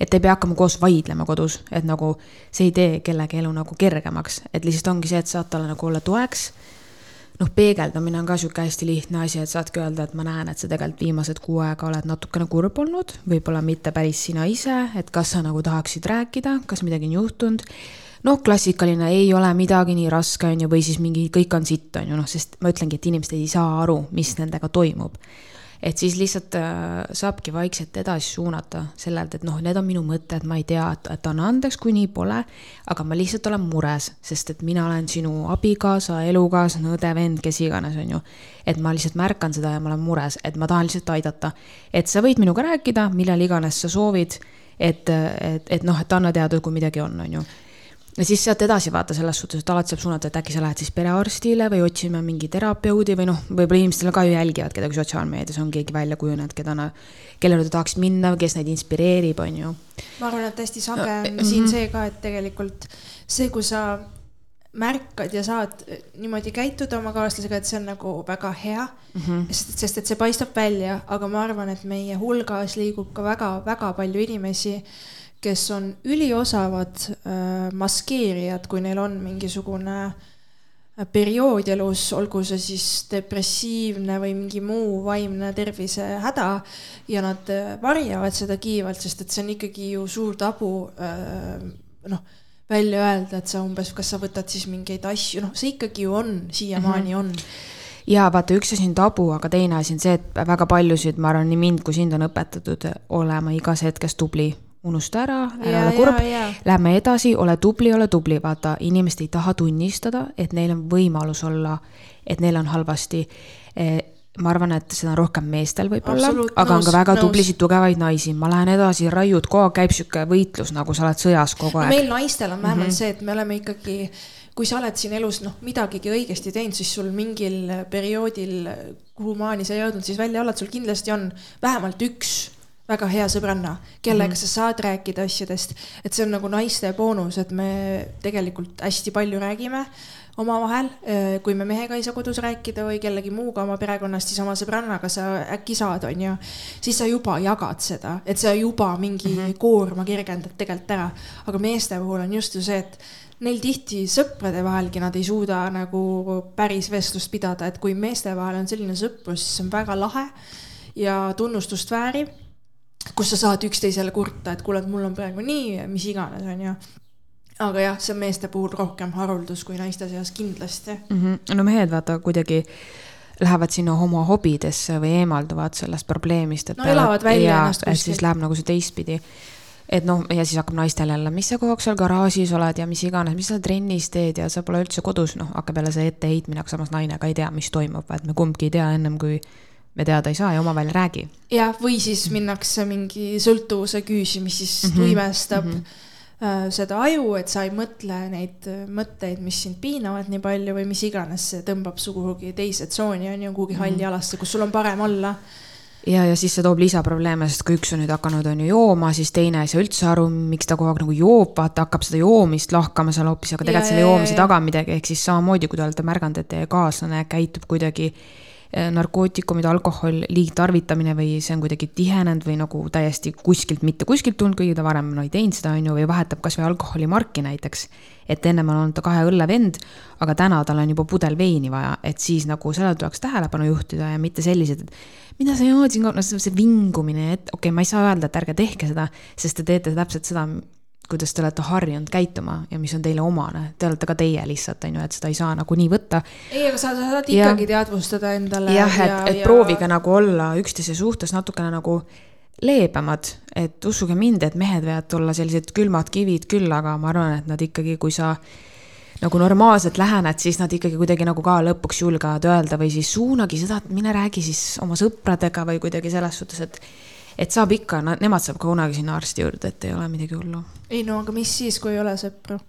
et ei pea hakkama koos vaidlema kodus, et nagu see ei tee kellegi elu nagu kergemaks, et lihtsalt ongi see, et saad talle nagu olla toeks noh, peegeldamine on ka sihuke hästi lihtne asi, et saadki öelda, et ma näen, et sa tegelikult viimased kuu aega oled natukene kurb olnud, võib-olla mitte päris sina ise, et kas sa nagu tahaksid rääkida, kas midagi on juhtunud noh, klassikaline ei ole midagi nii raske, on ju, või siis mingi kõik on sitt, on ju, noh, sest ma ütlengi, et inimesed ei saa aru, mis nendega toimub. et siis lihtsalt äh, saabki vaikselt edasi suunata sellelt, et noh, need on minu mõtted, ma ei tea, et, et anna andeks, kui nii pole, aga ma lihtsalt olen mures, sest et mina olen sinu abikaasa, elukaaslane, õde, vend, kes iganes, on ju. et ma lihtsalt märkan seda ja ma olen mures, et ma tahan lihtsalt aidata. et sa võid minuga rääkida, millal iganes sa soovid, et, et, et noh, et anna teada, kui midagi on, on ju ja siis sealt edasi vaata selles suhtes, et alati saab suunata, et äkki sa lähed siis perearstile või otsime mingi terapeudi või noh, võib-olla inimestel ka ju jälgivad kedagi sotsiaalmeedias, on keegi välja kujunenud, keda nad, kellele ta tahaks minna kes neid inspireerib, on ju. ma arvan, et hästi sage on mm -hmm. siin see ka, et tegelikult see, kui sa märkad ja saad niimoodi käituda oma kaaslasega, et see on nagu väga hea mm. -hmm. sest, sest et see paistab välja, aga ma arvan, et meie hulgas liigub ka väga-väga palju inimesi kes on üliosavad äh, maskeerijad, kui neil on mingisugune äh, periood elus, olgu see siis depressiivne või mingi muu vaimne tervisehäda ja nad äh, varjavad seda kiivalt, sest et see on ikkagi ju suur tabu noh, välja öelda, et sa umbes, kas sa võtad siis mingeid asju, noh, see ikkagi ju on, siiamaani mm -hmm. on ja vaata, üks asi on tabu, aga teine asi on see, et väga paljusid, ma arvan, nii mind kui sind on õpetatud olema igas hetkes tubli unusta ära, ära ole kurb, lähme edasi, ole tubli, ole tubli, vaata, inimesed ei taha tunnistada, et neil on võimalus olla, et neil on halvasti. Eh, ma arvan, et seda on rohkem meestel võib-olla, aga on ka väga nõus. tublisid, tugevaid naisi, ma lähen edasi, raiud, kogu aeg käib sihuke võitlus, nagu sa oled sõjas kogu aeg no,. meil naistel on vähemalt mm -hmm. see, et me oleme ikkagi kui sa oled siin elus noh, midagigi õigesti teinud, siis sul mingil perioodil, kuhumaani sa jõudnud siis välja oled, sul kindlasti on vähemalt üks väga hea sõbranna, kellega mm -hmm. sa saad rääkida asjadest, et see on nagu naiste boonus, et me tegelikult hästi palju räägime omavahel. Äh, kui me mehega ei saa kodus rääkida või kellegi muuga oma perekonnast, siis oma sõbrannaga sa äkki saad, on ju. siis sa juba jagad seda, et sa juba mingi mm -hmm. koorma kergendad tegelikult ära. aga meeste puhul on just ju see, et neil tihti sõprade vahelgi nad ei suuda nagu päris vestlust pidada, et kui meeste vahel on selline sõprus, siis see on väga lahe ja tunnustust vääriv kus sa saad üksteisele kurta, et kuule, et mul on praegu nii, mis iganes, on ju aga jah, see on meeste puhul rohkem haruldus kui naiste seas kindlasti mm. -hmm. no mehed vaata kuidagi lähevad sinna oma hobidesse või eemalduvad sellest probleemist, et. no elavad välja ennast kuskil. siis läheb nagu see teistpidi. et noh, ja siis hakkab naistel jälle, mis sa kogu aeg seal garaažis oled ja mis iganes, mis sa trennis teed ja sa pole üldse kodus, noh, hakkab jälle see etteheitmine, aga samas naine ka ei tea, mis toimub, et me kumbki ei tea ennem kui me teada ei saa ja omavahel ei räägi. jah, või siis minnakse mingi sõltuvuse küüsi, mis siis mm -hmm. tuimestab mm -hmm. seda aju, et sa ei mõtle neid mõtteid, mis sind piinavad nii palju või mis iganes, see tõmbab su kuhugi teise tsooni, on ju, kuhugi halli mm -hmm. alasse, kus sul on parem olla ja, ja siis see toob lisaprobleeme, sest kui üks on nüüd hakanud, on ju jooma, siis teine ei saa üldse aru, miks ta kogu aeg nagu joob, vaata, hakkab seda joomist lahkama seal hoopis, aga tegelikult selle joomise taga on midagi, ehk siis samamoodi, kui te olete märganud, et teie kaaslane käitub kuidagi narkootikumid, alkohol, liigtarvitamine või see on kuidagi tihenenud või nagu täiesti kuskilt, mitte kuskilt tulnud, kuigi ta varem no ei teinud seda, on ju, või vahetab kasvõi alkoholimarki näiteks. et ennem on olnud ta kahe õlle vend, aga täna tal on juba pudel veini vaja, et siis nagu sellele tuleks tähelepanu juhtida ja mitte sellised, et mida sa jood siin, no see vingumine, et okei okay,, ma ei saa öelda, et ärge tehke seda, sest te teete täpselt seda, kuidas te olete harjunud käituma ja mis on teile omane, te olete ka teie lihtsalt, on ju, et seda ei saa nagunii võtta. ei, aga sa saad ikkagi ja, teadvustada endale. jah, et ja,, et ja... proovige nagu olla üksteise suhtes natukene nagu leebemad, et uskuge mind, et mehed võivad olla sellised külmad kivid küll, aga ma arvan, et nad ikkagi, kui sa nagu normaalselt lähened, siis nad ikkagi kuidagi nagu ka lõpuks julgevad öelda või siis suunagi seda, et mine räägi siis oma sõpradega või kuidagi selles suhtes, et et saab ikka, nemad saab ka kunagi sinna arsti juurde, et ei ole midagi hullu. ei no aga mis siis, kui ei ole sõpru?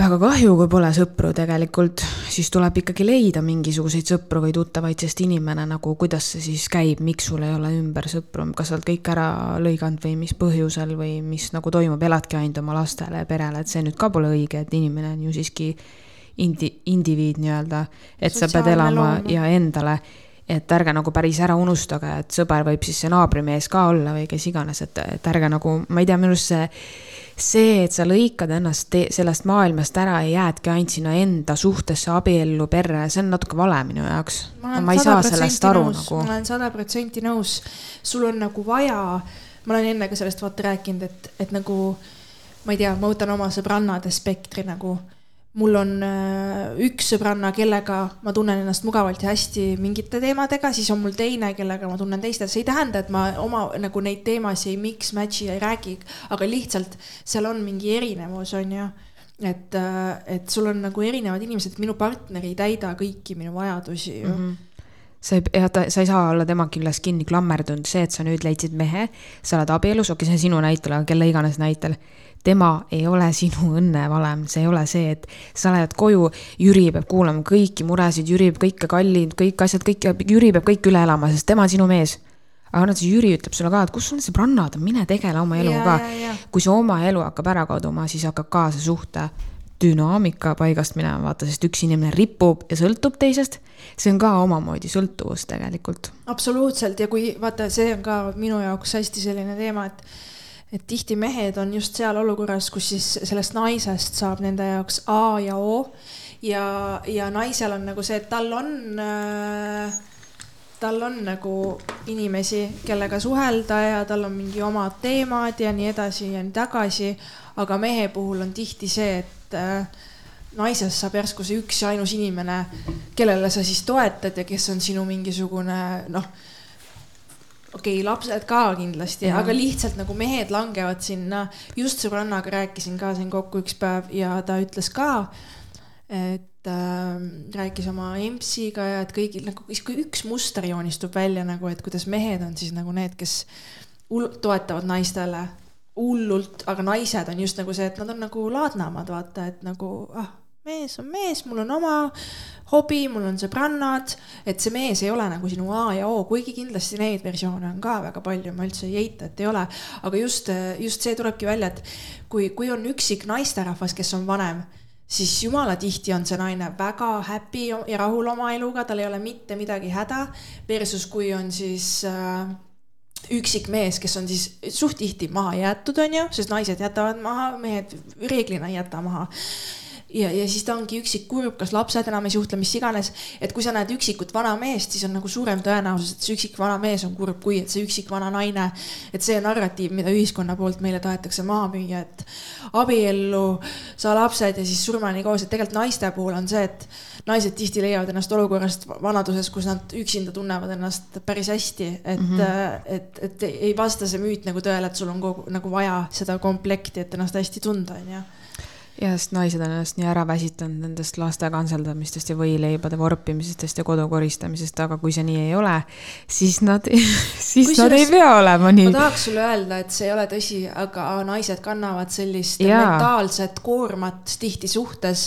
väga kahju, kui pole sõpru tegelikult, siis tuleb ikkagi leida mingisuguseid sõpru või tuttavaid, sest inimene nagu, kuidas see siis käib, miks sul ei ole ümber sõpru, kas sa oled kõik ära lõiganud või mis põhjusel või mis nagu toimub, eladki ainult oma lastele ja perele, et see nüüd ka pole õige, et inimene on ju siiski indi-, indiviid nii-öelda, et Sotsiaalne sa pead elama loom. ja endale et ärge nagu päris ära unustage, et sõber võib siis see naabrimees ka olla või kes iganes, et, et ärge nagu, ma ei tea, minu arust see see, et sa lõikad ennast sellest maailmast ära ja jäädki ainult sinna enda suhtesse, abiellu, perre, see on natuke vale minu jaoks. ma ei saa sellest aru nõus, nagu. ma olen sada protsenti nõus, sul on nagu vaja, ma olen enne ka sellest vaata rääkinud, et, et nagu ma ei tea, ma võtan oma sõbrannade spektri nagu mul on äh, üks sõbranna, kellega ma tunnen ennast mugavalt ja hästi mingite teemadega, siis on mul teine, kellega ma tunnen teistel, see ei tähenda, et ma oma nagu neid teemasid ei mix match'i ei räägi, aga lihtsalt seal on mingi erinevus, on ju. et, äh, et sul on nagu erinevad inimesed, minu partner ei täida kõiki minu vajadusi ju mm. -hmm sa ei, ja ta, sa ei saa olla tema küljes kinni klammerdunud, see, et sa nüüd leidsid mehe, sa oled abielus, okei okay,, see on sinu näitel, aga kelle iganes näitel tema ei ole sinu [laughs] õnnevalem, see ei ole see, et sa lähed koju, Jüri peab kuulama kõiki muresid, Jüri peab kõike kallid, kõik asjad, kõik, Jüri peab kõik üle elama, sest tema on sinu mees. aga noh, siis Jüri ütleb sulle ka, et kus need sõbrannad on, mine tegele oma eluga kui see oma elu hakkab ära kaduma, siis hakkab ka see suhte dünaamika paigast minema, vaata, sest üks inimene ripub ja sõltub teisest. see on ka omamoodi sõltuvus tegelikult. absoluutselt ja kui vaata, see on ka minu jaoks hästi selline teema, et et tihti mehed on just seal olukorras, kus siis sellest naisest saab nende jaoks A ja O ja, ja naisel on nagu see, et tal on äh, tal on nagu inimesi, kellega suhelda ja tal on mingi omad teemad ja nii edasi ja nii tagasi. aga mehe puhul on tihti see, et äh, naisest saab järsku see üks ja ainus inimene, kellele sa siis toetad ja kes on sinu mingisugune noh okei okay,, lapsed ka kindlasti, aga lihtsalt nagu mehed langevad sinna. just sõbrannaga rääkisin ka siin kokku üks päev ja ta ütles ka, et äh, rääkis oma EMS-iga ja et kõigil nagu, kui üks muster joonistub välja nagu, et kuidas mehed on siis nagu need, kes toetavad naistele hullult, aga naised on just nagu see, et nad on nagu laadnamad, vaata, et nagu ah mees on mees, mul on oma hobi, mul on sõbrannad, et see mees ei ole nagu sinu A ja O, kuigi kindlasti neid versioone on ka väga palju, ma üldse ei eita, et ei ole. aga just, just see tulebki välja, et kui, kui on üksik naisterahvas, kes on vanem, siis jumala tihti on see naine väga happy ja rahul oma eluga, tal ei ole mitte midagi häda. Versus kui on siis äh, üksik mees, kes on siis suht tihti maha jäetud, on ju, sest naised jätavad maha, mehed reeglina ei jäta maha ja, ja siis ta ongi üksik kurb, kas lapsed enam ei suhtle, mis iganes. et kui sa näed üksikut vana meest, siis on nagu suurem tõenäosus, et see üksik vana mees on kurb, kui et see üksik vana naine. et see narratiiv, mida ühiskonna poolt meile tahetakse maha müüa, et abiellu, saa lapsed ja siis surmani koos, et tegelikult naiste puhul on see, et naised tihti leiavad ennast olukorrast vanaduses, kus nad üksinda tunnevad ennast päris hästi, et mm, -hmm. et, et ei vasta see müüt nagu tõele, et sul on kogu nagu vaja seda komplekti, et ennast hästi tunda, onju ja sest naised on ennast nii ära väsitanud nendest laste kantseldamistest ja võileibade vorpimisest ja kodu koristamisest, aga kui see nii ei ole, siis nad, [laughs] siis Kusjuures, nad ei pea olema nii. ma tahaks sulle öelda, et see ei ole tõsi, aga naised kannavad sellist ja. mentaalset koormat tihti suhtes,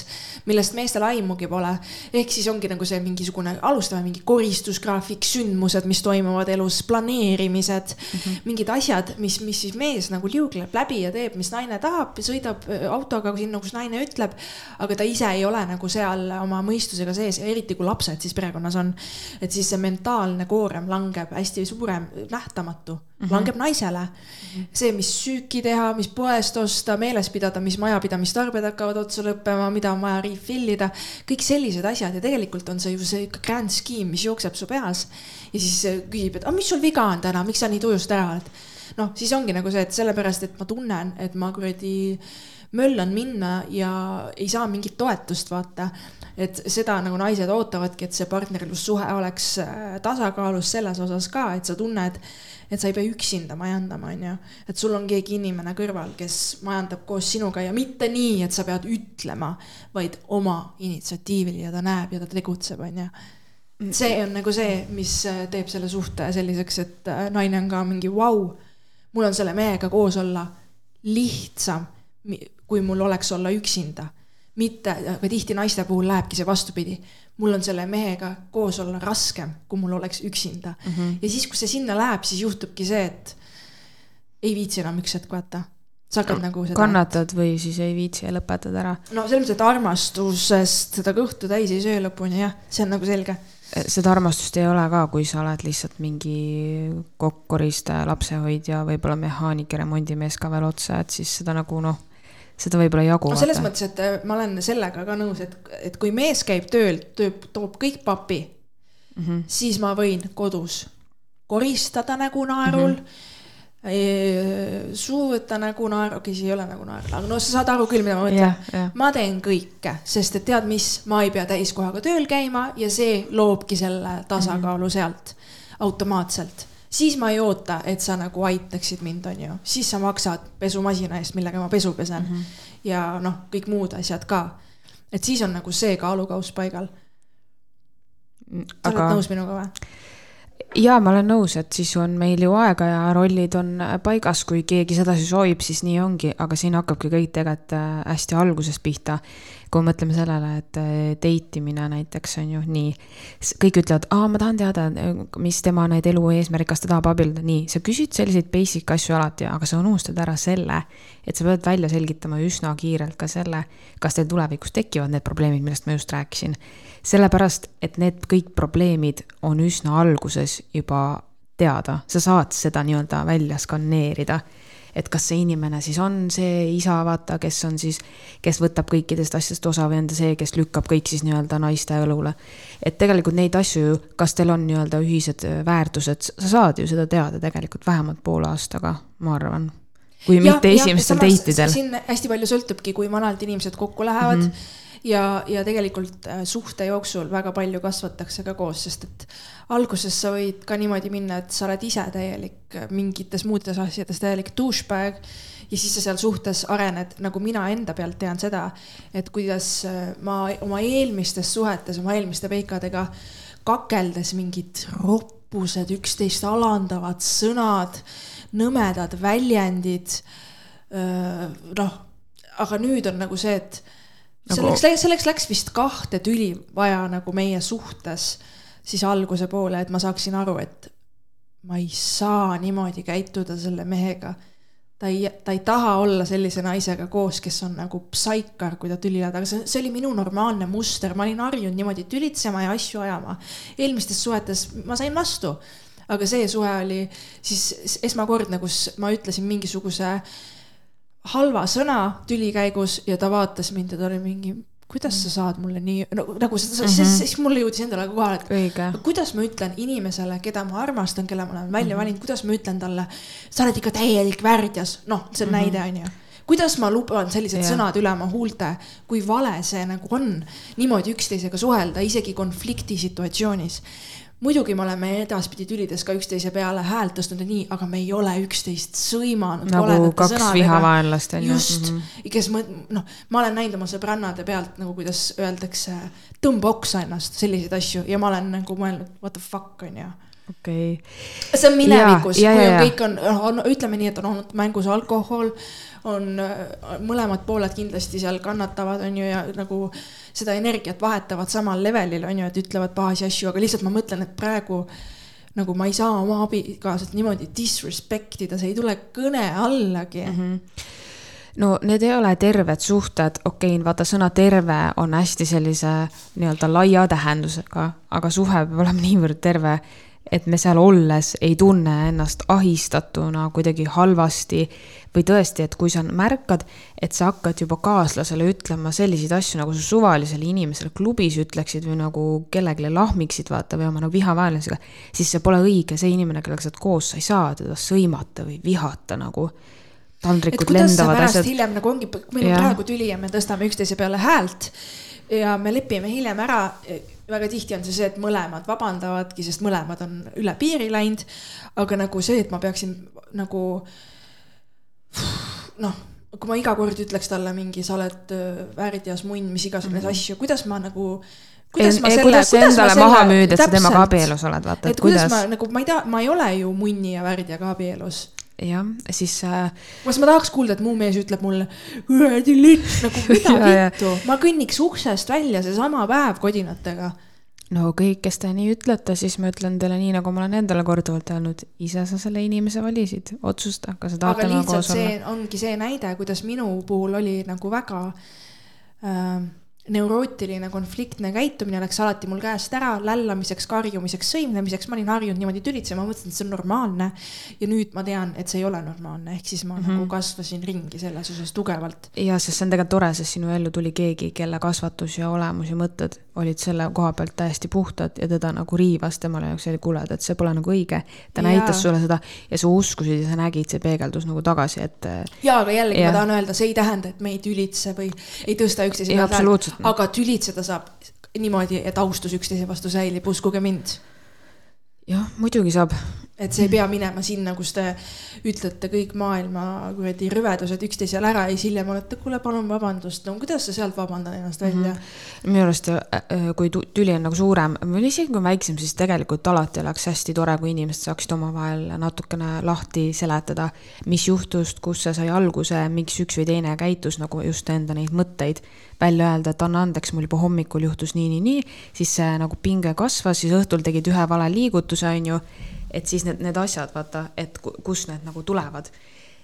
millest meestel aimugi pole. ehk siis ongi nagu see mingisugune, alustame mingi koristusgraafik, sündmused, mis toimuvad elus, planeerimised mm, -hmm. mingid asjad, mis, mis siis mees nagu liugleb läbi ja teeb, mis naine tahab, sõidab autoga sinna nagu see naine ütleb, aga ta ise ei ole nagu seal oma mõistusega sees ja eriti kui lapsed siis perekonnas on. et siis see mentaalne koorem langeb hästi suurem, nähtamatu mm, -hmm. langeb naisele mm. -hmm. see, mis süüki teha, mis poest osta, meeles pidada, mis majapidamistarbed hakkavad otsa lõppema, mida on vaja refill ida, kõik sellised asjad ja tegelikult on see ju see grand scheme, mis jookseb su peas. ja siis küsib, et aga mis sul viga on täna, miks sa nii tujust ära oled noh, siis ongi nagu see, et sellepärast, et ma tunnen, et ma kuradi möllan minna ja ei saa mingit toetust, vaata. et seda nagu naised ootavadki, et see partnerlussuhe oleks äh, tasakaalus selles osas ka, et sa tunned, et sa ei pea üksinda majandama, onju. et sul on keegi inimene kõrval, kes majandab koos sinuga ja mitte nii, et sa pead ütlema, vaid oma initsiatiivil ja ta näeb ja ta tegutseb, onju see on nagu see, mis äh, teeb selle suhte selliseks, et äh, naine on ka mingi vau wow,, mul on selle mehega koos olla lihtsam, kui mul oleks olla üksinda. mitte, aga tihti naiste puhul lähebki see vastupidi. mul on selle mehega koos olla raskem, kui mul oleks üksinda mm. -hmm. ja siis, kui see sinna läheb, siis juhtubki see, et ei viitsi enam üks hetk vaata sa hakkad nagu seda. kannatad või siis ei viitsi ja lõpetad ära. no selles mõttes, et armastusest seda kõhtu täis ei söö lõpuni jah, see on nagu selge seda armastust ei ole ka, kui sa oled lihtsalt mingi kokkoristaja, lapsehoidja, võib-olla mehaanik ja remondimees ka veel otsa, et siis seda nagu noh, seda võib-olla ei jagu. no selles mõttes, et äh, ma olen sellega ka nõus, et, et kui mees käib tööl, tööb, toob kõik papi mm, -hmm. siis ma võin kodus koristada nägu naerul mm. -hmm suu võtta nägu naer, okei okay,, see ei ole nagu naer, aga no sa saad aru küll, mida ma mõtlen yeah,. Yeah. ma teen kõike, sest et tead mis, ma ei pea täiskohaga tööl käima ja see loobki selle tasakaalu mm -hmm. sealt automaatselt. Siis ma ei oota, et sa nagu aitaksid mind, on ju, siis sa maksad pesumasina eest, millega ma pesu pesen mm. -hmm. ja noh, kõik muud asjad ka. et siis on nagu see kaalukauss paigal. sa aga... oled nõus minuga või? jaa, ma olen nõus, et siis on meil ju aega ja rollid on paigas, kui keegi sedasi soovib, siis nii ongi, aga siin hakkabki kõik tegelikult äh, hästi algusest pihta. Kui mõtleme sellele, et äh, date imine näiteks on ju nii, kõik ütlevad, aa, ma tahan teada, mis tema need elu eesmärk, kas ta tahab abielluda, nii, sa küsid selliseid basic asju alati, aga sa unustad ära selle, et sa pead välja selgitama üsna kiirelt ka selle, kas teil tulevikus tekivad need probleemid, millest ma just rääkisin. Sellepärast, et need kõik probleemid on üsna alguses juba teada, sa saad seda nii-öelda välja skaneerida. Et kas see inimene siis on see isa, vaata, kes on siis, kes võtab kõikidest asjadest osa või on ta see, kes lükkab kõik siis nii-öelda naiste õlule. et tegelikult neid asju, kas teil on nii-öelda ühised väärtused, sa saad ju seda teada tegelikult vähemalt poole aastaga, ma arvan kui ja, mitte esimestel date idel. siin hästi palju sõltubki, kui vanalt inimesed kokku lähevad mm. -hmm ja, ja tegelikult äh, suhte jooksul väga palju kasvatakse ka koos, sest et alguses sa võid ka niimoodi minna, et sa oled ise täielik äh, mingites muudes asjades täielik douchebag ja siis sa seal suhtes arened, nagu mina enda pealt tean seda, et kuidas äh, ma oma eelmistes suhetes, oma eelmiste peikadega kakeldes mingid roppused, üksteist alandavad sõnad, nõmedad väljendid. noh, aga nüüd on nagu see, et nagu... selleks, selleks läks vist kahte tüli vaja nagu meie suhtes siis alguse poole, et ma saaksin aru, et ma ei saa niimoodi käituda selle mehega. ta ei, ta ei taha olla sellise naisega koos, kes on nagu psaikar, kui ta tüli ajab, aga see, see oli minu normaalne muster, ma olin harjunud niimoodi tülitsema ja asju ajama. eelmistes suhetes ma sain vastu, aga see suhe oli siis esmakordne, kus ma ütlesin mingisuguse äh, halva sõna tüli käigus ja ta vaatas mind ja ta oli mingi, kuidas sa saad mulle nii, no nagu mm -hmm. siis mulle jõudis endale kohale, et Õige. kuidas ma ütlen inimesele, keda ma armastan, kelle ma olen välja mm -hmm. valinud, kuidas ma ütlen talle, sa oled ikka täielik värdjas, noh, see on mm -hmm. näide, onju kuidas ma luban sellised yeah. sõnad üle oma huulte, kui vale see nagu on niimoodi üksteisega suhelda, isegi konflikti situatsioonis muidugi me oleme edaspidi tülides ka üksteise peale häält tõstnud ja nii, aga me ei ole üksteist sõimanud. nagu kaks vihavaenlast on ju. just mm, -hmm. kes ma, noh, ma olen näinud oma sõbrannade pealt nagu, kuidas öeldakse, tõmba oksa ennast, selliseid asju ja ma olen nagu mõelnud, what the fuck on ju okei okay.. see on minevikus, kui on kõik on, on, ütleme nii, et on olnud mängus alkohol, on mõlemad pooled kindlasti seal kannatavad, on ju, ja nagu seda energiat vahetavad samal levelil, on ju, et ütlevad pahasi asju, aga lihtsalt ma mõtlen, et praegu nagu ma ei saa oma abikaasat niimoodi disrespect ida, see ei tule kõne allagi. Mm. -hmm no need ei ole terved suhted, okei okay,, vaata sõna terve on hästi sellise nii-öelda laia tähendusega, aga suhe peab olema niivõrd terve, et me seal olles ei tunne ennast ahistatuna kuidagi halvasti või tõesti, et kui sa märkad, et sa hakkad juba kaaslasele ütlema selliseid asju, nagu sa suvalisele inimesele klubis ütleksid või nagu kellelegi lahmiksid, vaata, või oma nagu vihavaenlasega, siis see pole õige, see inimene, kellega sa oled koos, sa ei saa teda sõimata või vihata nagu. Taldrikud lendavad asjad. hiljem nagu ongi, meil on praegu tüli ja me tõstame üksteise peale häält ja me lepime hiljem ära väga tihti on see see, et mõlemad vabandavadki, sest mõlemad on üle piiri läinud. aga nagu see, et ma peaksin nagu noh, kui ma iga kord ütleks talle mingi, sa oled äh, väärteos munn, mis iganes mm -hmm. asju, kuidas ma nagu kuidas ma selle, kuidas endale selle, maha müüd, et sa temaga abielus oled, vaata, et kuidas, kuidas ma nagu, ma ei tea, ma ei ole ju munni ja värdjaga abielus jah, siis äh.... kas ma tahaks kuulda, et mu mees ütleb mulle, kuradi lits, nagu [laughs] mida vittu, ma kõnniks uksest välja seesama päev kodinatega. no kõik, kes te nii ütlete, siis ma ütlen teile nii, nagu ma olen endale korduvalt öelnud, ise sa selle inimese valisid, otsusta, kas sa tahad temaga koos olla. ongi see näide, kuidas minu puhul oli nagu väga äh, neurootiline konfliktne käitumine läks alati mul käest ära, lällamiseks, karjumiseks, sõimlemiseks, ma olin harjunud niimoodi tülitsema, mõtlesin, et see on normaalne. ja nüüd ma tean, et see ei ole normaalne, ehk siis ma mm -hmm. nagu kasvasin ringi selles osas tugevalt. ja, sest see on tegelikult tore, sest sinu ellu tuli keegi, kelle kasvatus ja olemus ja mõtted olid selle koha pealt täiesti puhtad ja teda nagu riivas, temale jaoks oli kuule, et see pole nagu õige. ta ja. näitas sulle seda ja sa uskusid ja sa nägid, see peegeldus nagu tagasi, et. ja, aga jällegi ja. ma tahan öelda, see ei tähenda, et me ei tülitse või ei tõsta üksteise peale aga tülitseda saab niimoodi, et austus üksteise vastu säilib, uskuge mind. jah, muidugi saab. Et see ei pea minema sinna, kus te ütlete kõik maailma kuradi rüvedused üksteisele ära ja siis hiljem olete, kuule, palun vabandust, no kuidas sa sealt vabandad ennast välja mm? -hmm. minu arust, äh, äh, kui tüli on nagu suurem või isegi kui väiksem, siis tegelikult alati oleks hästi tore, kui inimesed saaksid omavahel natukene lahti seletada, mis juhtus, kust see sai alguse, miks üks või teine käitus nagu just enda neid mõtteid välja öelda, et anna andeks, mul juba hommikul juhtus nii, nii, nii, siis see nagu pinge kasvas, siis õhtul tegid ühe vale liigutuse, on ju. Et siis need, need asjad, vaata, et kust need nagu tulevad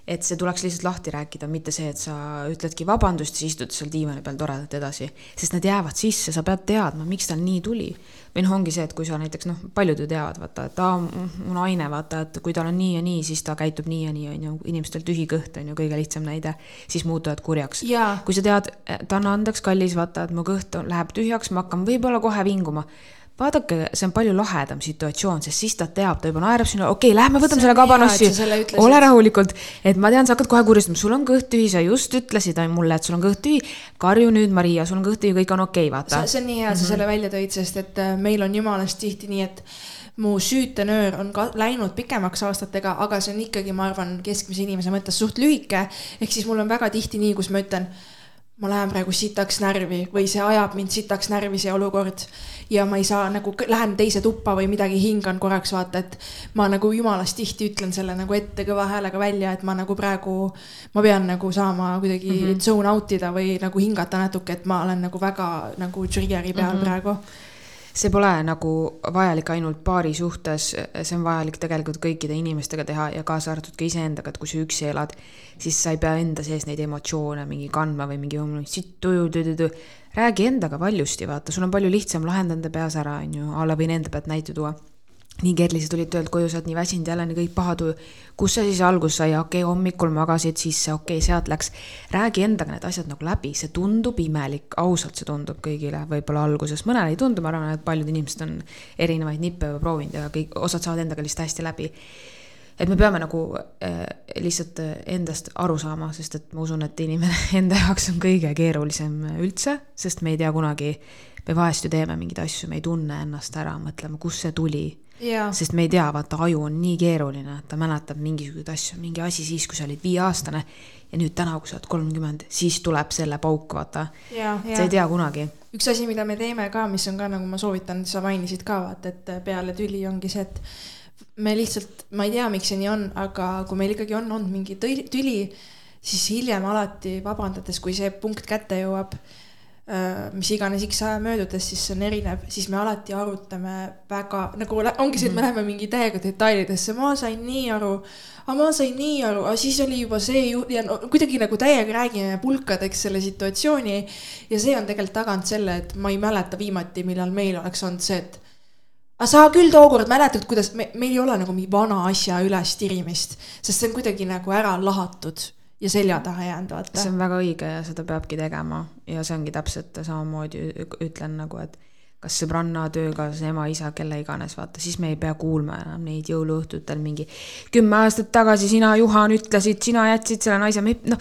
et see tuleks lihtsalt lahti rääkida, mitte see, et sa ütledki vabandust, siis istud seal diivani peal toredalt edasi. sest need jäävad sisse, sa pead teadma, miks tal nii tuli. või noh, ongi see, et kui sa näiteks noh, paljud ju teavad, vaata, et aa, mu naine, vaata, et kui tal on nii ja nii, siis ta käitub nii ja nii, on ju, inimestel tühi kõht on ju kõige lihtsam näide, siis muutuvad kurjaks. kui sa tead, et anna andeks, kallis, vaata, et mu kõht on, läheb tühjaks, ma hakkan võib-olla kohe vinguma vaadake, see on palju lahedam situatsioon, sest siis ta teab, ta juba naerab sinna, okei okay,, lähme võtame selle kabanossi, ole rahulikult. et ma tean, sa hakkad kohe kurjustama, sul on kõht tühi, sa just ütlesid mulle, et sul on kõht tühi. karju nüüd, Maria, sul on kõht tühi, kõik on okei okay,, vaata. see on nii hea, sa mm -hmm. selle välja tõid, sest et äh, meil on jumalast tihti nii, et mu süütenöör on ka läinud pikemaks aastatega, aga see on ikkagi, ma arvan, keskmise inimese mõttes suht lühike. ehk siis mul on väga tihti nii, kus ma ütlen ma lähen praegu sitaks närvi või see ajab mind sitaks närvi, see olukord. ja ma ei saa nagu, lähen teise tuppa või midagi hingan korraks vaata, et ma nagu jumalast tihti ütlen selle nagu ette kõva häälega välja, et ma nagu praegu, ma pean nagu saama kuidagi mm -hmm. zone out ida või nagu hingata natuke, et ma olen nagu väga nagu trigger'i peal mm -hmm. praegu see pole nagu vajalik ainult paari suhtes, see on vajalik tegelikult kõikide inimestega teha ja kaasa arvatud ka iseendaga, et kui sa üksi elad, siis sa ei pea enda sees neid emotsioone mingi kandma või mingi sitt tuju, tuju, räägi endaga valjusti, vaata, sul on palju lihtsam lahendada enda peas ära, on ju, a la võin enda pealt näite tuua sa tulid töölt koju, sa oled nii väsinud jälle, nii kõik pahatuju. kus see siis alguse sai, okei okay,, hommikul magasid sisse, okei okay,, sealt läks. räägi endaga need asjad nagu läbi, see tundub imelik, ausalt, see tundub kõigile võib-olla alguses, mõnele ei tundu, ma arvan, et paljud inimesed on erinevaid nippe juba proovinud ja kõik, osad saavad endaga lihtsalt hästi läbi. et me peame nagu äh, lihtsalt endast aru saama, sest et ma usun, et inimene [laughs] enda jaoks on kõige keerulisem üldse, sest me ei tea kunagi, me vahest ju teeme mingeid asju, me ei tunne ennast ära, mõtleme, kust see tuli sest me ei tea, vaata aju on nii keeruline, ta mäletab mingisuguseid asju, mingi asi siis, kui sa olid viieaastane ja nüüd täna, kui sa oled kolmkümmend, siis tuleb selle pauk, vaata. sa ei tea kunagi. üks asi, mida me teeme ka, mis on ka nagu ma soovitan, sa mainisid ka vaata, et peale tüli ongi see, et me lihtsalt, ma ei tea, miks see nii on, aga kui meil ikkagi on olnud mingi tüli, siis hiljem alati vabandades, kui see punkt kätte jõuab mis iganes X aja möödudes, siis see on erinev, siis me alati arutame väga nagu ongi see, et me läheme mingi täiega detailidesse, ma sain nii aru, aga ma sain nii aru, aga siis oli juba see ju ja no, kuidagi nagu täiega räägime pulkadeks selle situatsiooni. ja see on tegelikult tagant selle, et ma ei mäleta viimati, millal meil oleks olnud see, et aga sa küll tookord mäletad, kuidas me, meil ei ole nagu mingi vana asja üles tirimist, sest see on kuidagi nagu ära lahatud ja selja taha jäänud, vaata. see on väga õige ja seda peabki tegema. Ja see ongi täpselt samamoodi ütlen nagu, et kas sõbranna, töökaaslase, ema, isa, kelle iganes, vaata, siis me ei pea kuulma enam neid jõuluõhtutel mingi kümme aastat tagasi sina, Juhan, ütlesid, sina jätsid selle naise, me noh,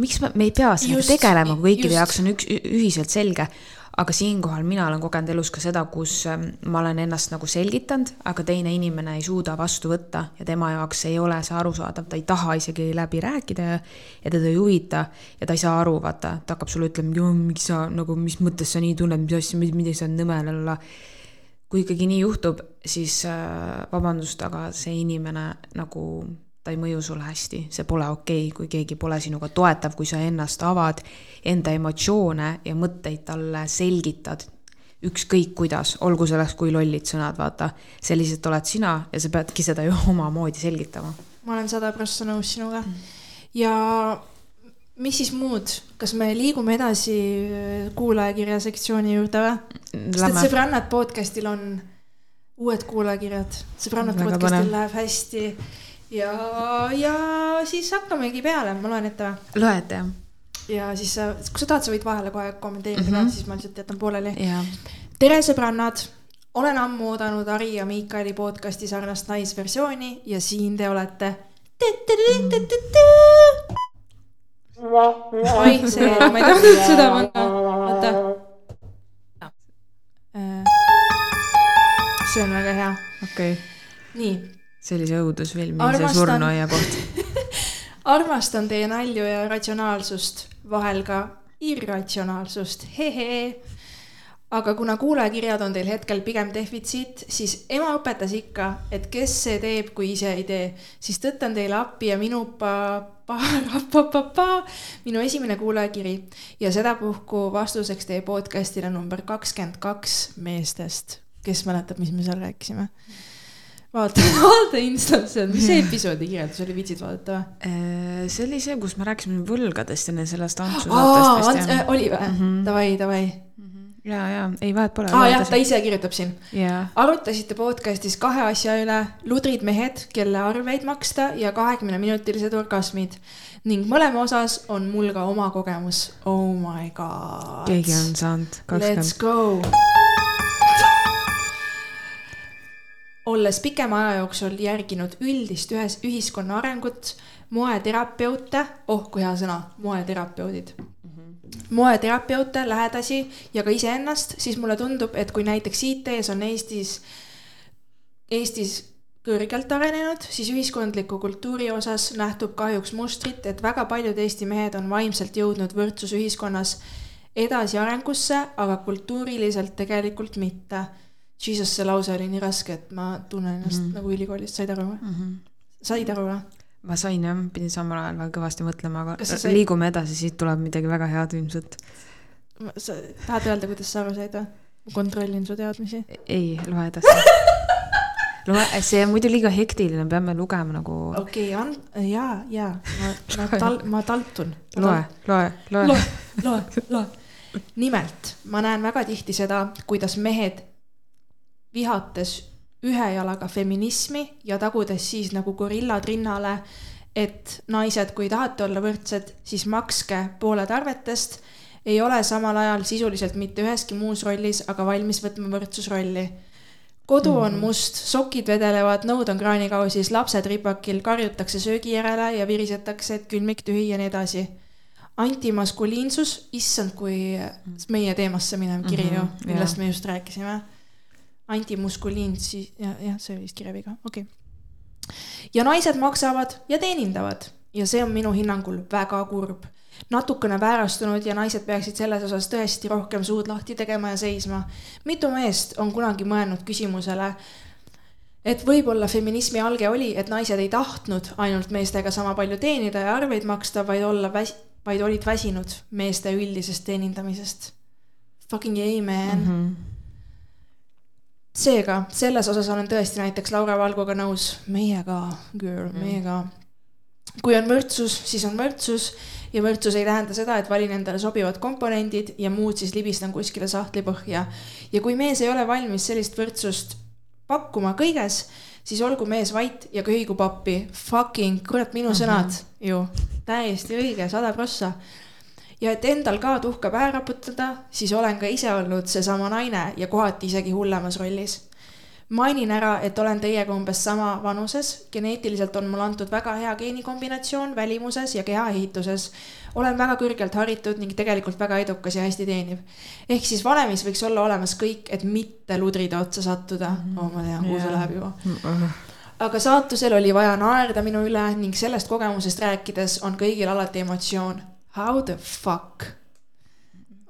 miks me, me ei pea sellega tegelema, kui kõikide jaoks on üks, ühiselt selge aga siinkohal mina olen kogenud elus ka seda, kus ähm, ma olen ennast nagu selgitanud, aga teine inimene ei suuda vastu võtta ja tema jaoks ei ole see arusaadav, ta ei taha isegi läbi rääkida ja, ja teda ei huvita ja ta ei saa aru, vaata, ta hakkab sulle ütlema, miks sa nagu, mis mõttes sa nii tunned, mis asja, midagi sa nõme, lalla. kui ikkagi nii juhtub, siis äh, vabandust, aga see inimene nagu ta ei mõju sulle hästi, see pole okei okay,, kui keegi pole sinuga toetav, kui sa ennast avad, enda emotsioone ja mõtteid talle selgitad. ükskõik kuidas, olgu selleks kui lollid sõnad, vaata, selliselt oled sina ja sa peadki seda ju [laughs] omamoodi selgitama. ma olen sada prossa nõus sinuga mm. ja mis siis muud, kas me liigume edasi kuulajakirja sektsiooni juurde või? sest et Sõbrannad podcast'il on uued kuulajakirjad, Sõbrannad podcast'il läheb hästi ja, ja siis hakkamegi peale, ma loen ette või? loe ette, jah. ja siis, kui sa tahad, sa võid vahele kohe kommenteerida mm, -hmm. siis ma lihtsalt jätan pooleli. tere, sõbrannad olen ammu oodanud Ari ja Miikali podcasti sarnast naisversiooni ja siin te olete. oi, see, ma ei tahtnud seda panna, oota. see on väga hea. okei okay.. nii sellise õudusfilmi Armastan... see surnuaia koht [laughs] armastan teie nalju ja ratsionaalsust, vahel ka irratsionaalsust, hehe. aga kuna kuulajakirjad on teil hetkel pigem defitsiit, siis ema õpetas ikka, et kes see teeb, kui ise ei tee, siis tõttan teile appi ja minu pa-, pa-, pa-, pa-, pa-, minu esimene kuulajakiri ja sedapuhku vastuseks teie podcast'ile number kakskümmend kaks meestest. kes mäletab, mis me seal rääkisime? Vaata, [laughs] vaata Instasse, mis see episoodi kirjeldus oli, viitsid vaadata või? Äh, see oli see, kus me rääkisime võlgadest enne sellest Antsu saatest vist jah. oli või? Mhm. Davai, davai mhm. ja, ja ei vahet pole. aa jah, ta ise kirjutab siin yeah.. arutasite podcast'is kahe asja üle, ludrid mehed, kelle arveid maksta ja kahekümneminutilised orgasmid ning mõlema osas on mul ka oma kogemus. Oh my god. keegi on saanud kakskümmend. Let's go olles pikema aja jooksul järginud üldist ühes, ühiskonna arengut, moeterapeute, oh kui hea sõna, moeterapeudid. -hmm. moeterapeute, lähedasi ja ka iseennast, siis mulle tundub, et kui näiteks IT-s on Eestis, Eestis kõrgelt arenenud, siis ühiskondliku kultuuri osas nähtub kahjuks mustrit, et väga paljud Eesti mehed on vaimselt jõudnud võrdsusühiskonnas edasiarengusse, aga kultuuriliselt tegelikult mitte Jesus, see lause oli nii raske, et ma tunnen ennast mm -hmm. nagu ülikoolis, said aru või mm? -hmm. said aru või? ma sain jah, pidin samal ajal väga kõvasti mõtlema, aga sai... liigume edasi, siit tuleb midagi väga head ilmselt. sa tahad öelda, kuidas sa aru said või? ma kontrollin su teadmisi. ei, loe edasi [laughs] loe, see on muidu liiga hektiline, peame lugema nagu. okei okay,, on, ja, ja, ma, ma tal-, ma taltun. loe, loe, loe. loe, loe, loe. nimelt, ma näen väga tihti seda, kuidas mehed vihates ühe jalaga feminismi ja tagudes siis nagu gorillad rinnale, et naised, kui tahate olla võrdsed, siis makske pooled arvetest, ei ole samal ajal sisuliselt mitte üheski muus rollis, aga valmis võtma võrdsusrolli. kodu on mhm. must, sokid vedelevad, nõud on kraanikausis, lapsed ripakil, karjutakse söögi järele ja virisetakse, et külmik tühi ja nii edasi antimaskuliinsus, issand, kui meie teemasse minev kiri ju mm -hmm,, millest yeah. me just rääkisime antimuskuliin, siis jah, jah, see oli vist kirjaviga, okei okay.. ja naised maksavad ja teenindavad ja see on minu hinnangul väga kurb. natukene väärastunud ja naised peaksid selles osas tõesti rohkem suud lahti tegema ja seisma. mitu meest on kunagi mõelnud küsimusele, et võib-olla feminismi alge oli, et naised ei tahtnud ainult meestega sama palju teenida ja arveid maksta, vaid olla väs-, vaid olid väsinud meeste üldisest teenindamisest Fucking amen mm. -hmm. Seega, selles osas olen tõesti näiteks Laura Valguga nõus, meie ka, girl mm, meie ka. kui on võrdsus, siis on võrdsus ja võrdsus ei tähenda seda, et valin endale sobivad komponendid ja muud siis libistan kuskile sahtlipõhja. ja kui mees ei ole valmis sellist võrdsust pakkuma kõiges, siis olgu mees vait ja köhigu pappi. Fucking, kurat, minu mm -hmm. sõnad ju, täiesti õige, sada prossa ja et endal ka tuhka pähe raputada, siis olen ka ise olnud seesama naine ja kohati isegi hullemas rollis. mainin ära, et olen teiega umbes sama vanuses, geneetiliselt on mul antud väga hea geenikombinatsioon välimuses ja kehaehituses. olen väga kõrgelt haritud ning tegelikult väga edukas ja hästi teeniv. ehk siis valemis võiks olla olemas kõik, et mitte ludride otsa sattuda mm. -hmm. oh, ma tean, kuhu see läheb juba mm. -hmm aga saatusel oli vaja naerda minu üle ning sellest kogemusest rääkides on kõigil alati emotsioon How the fuck?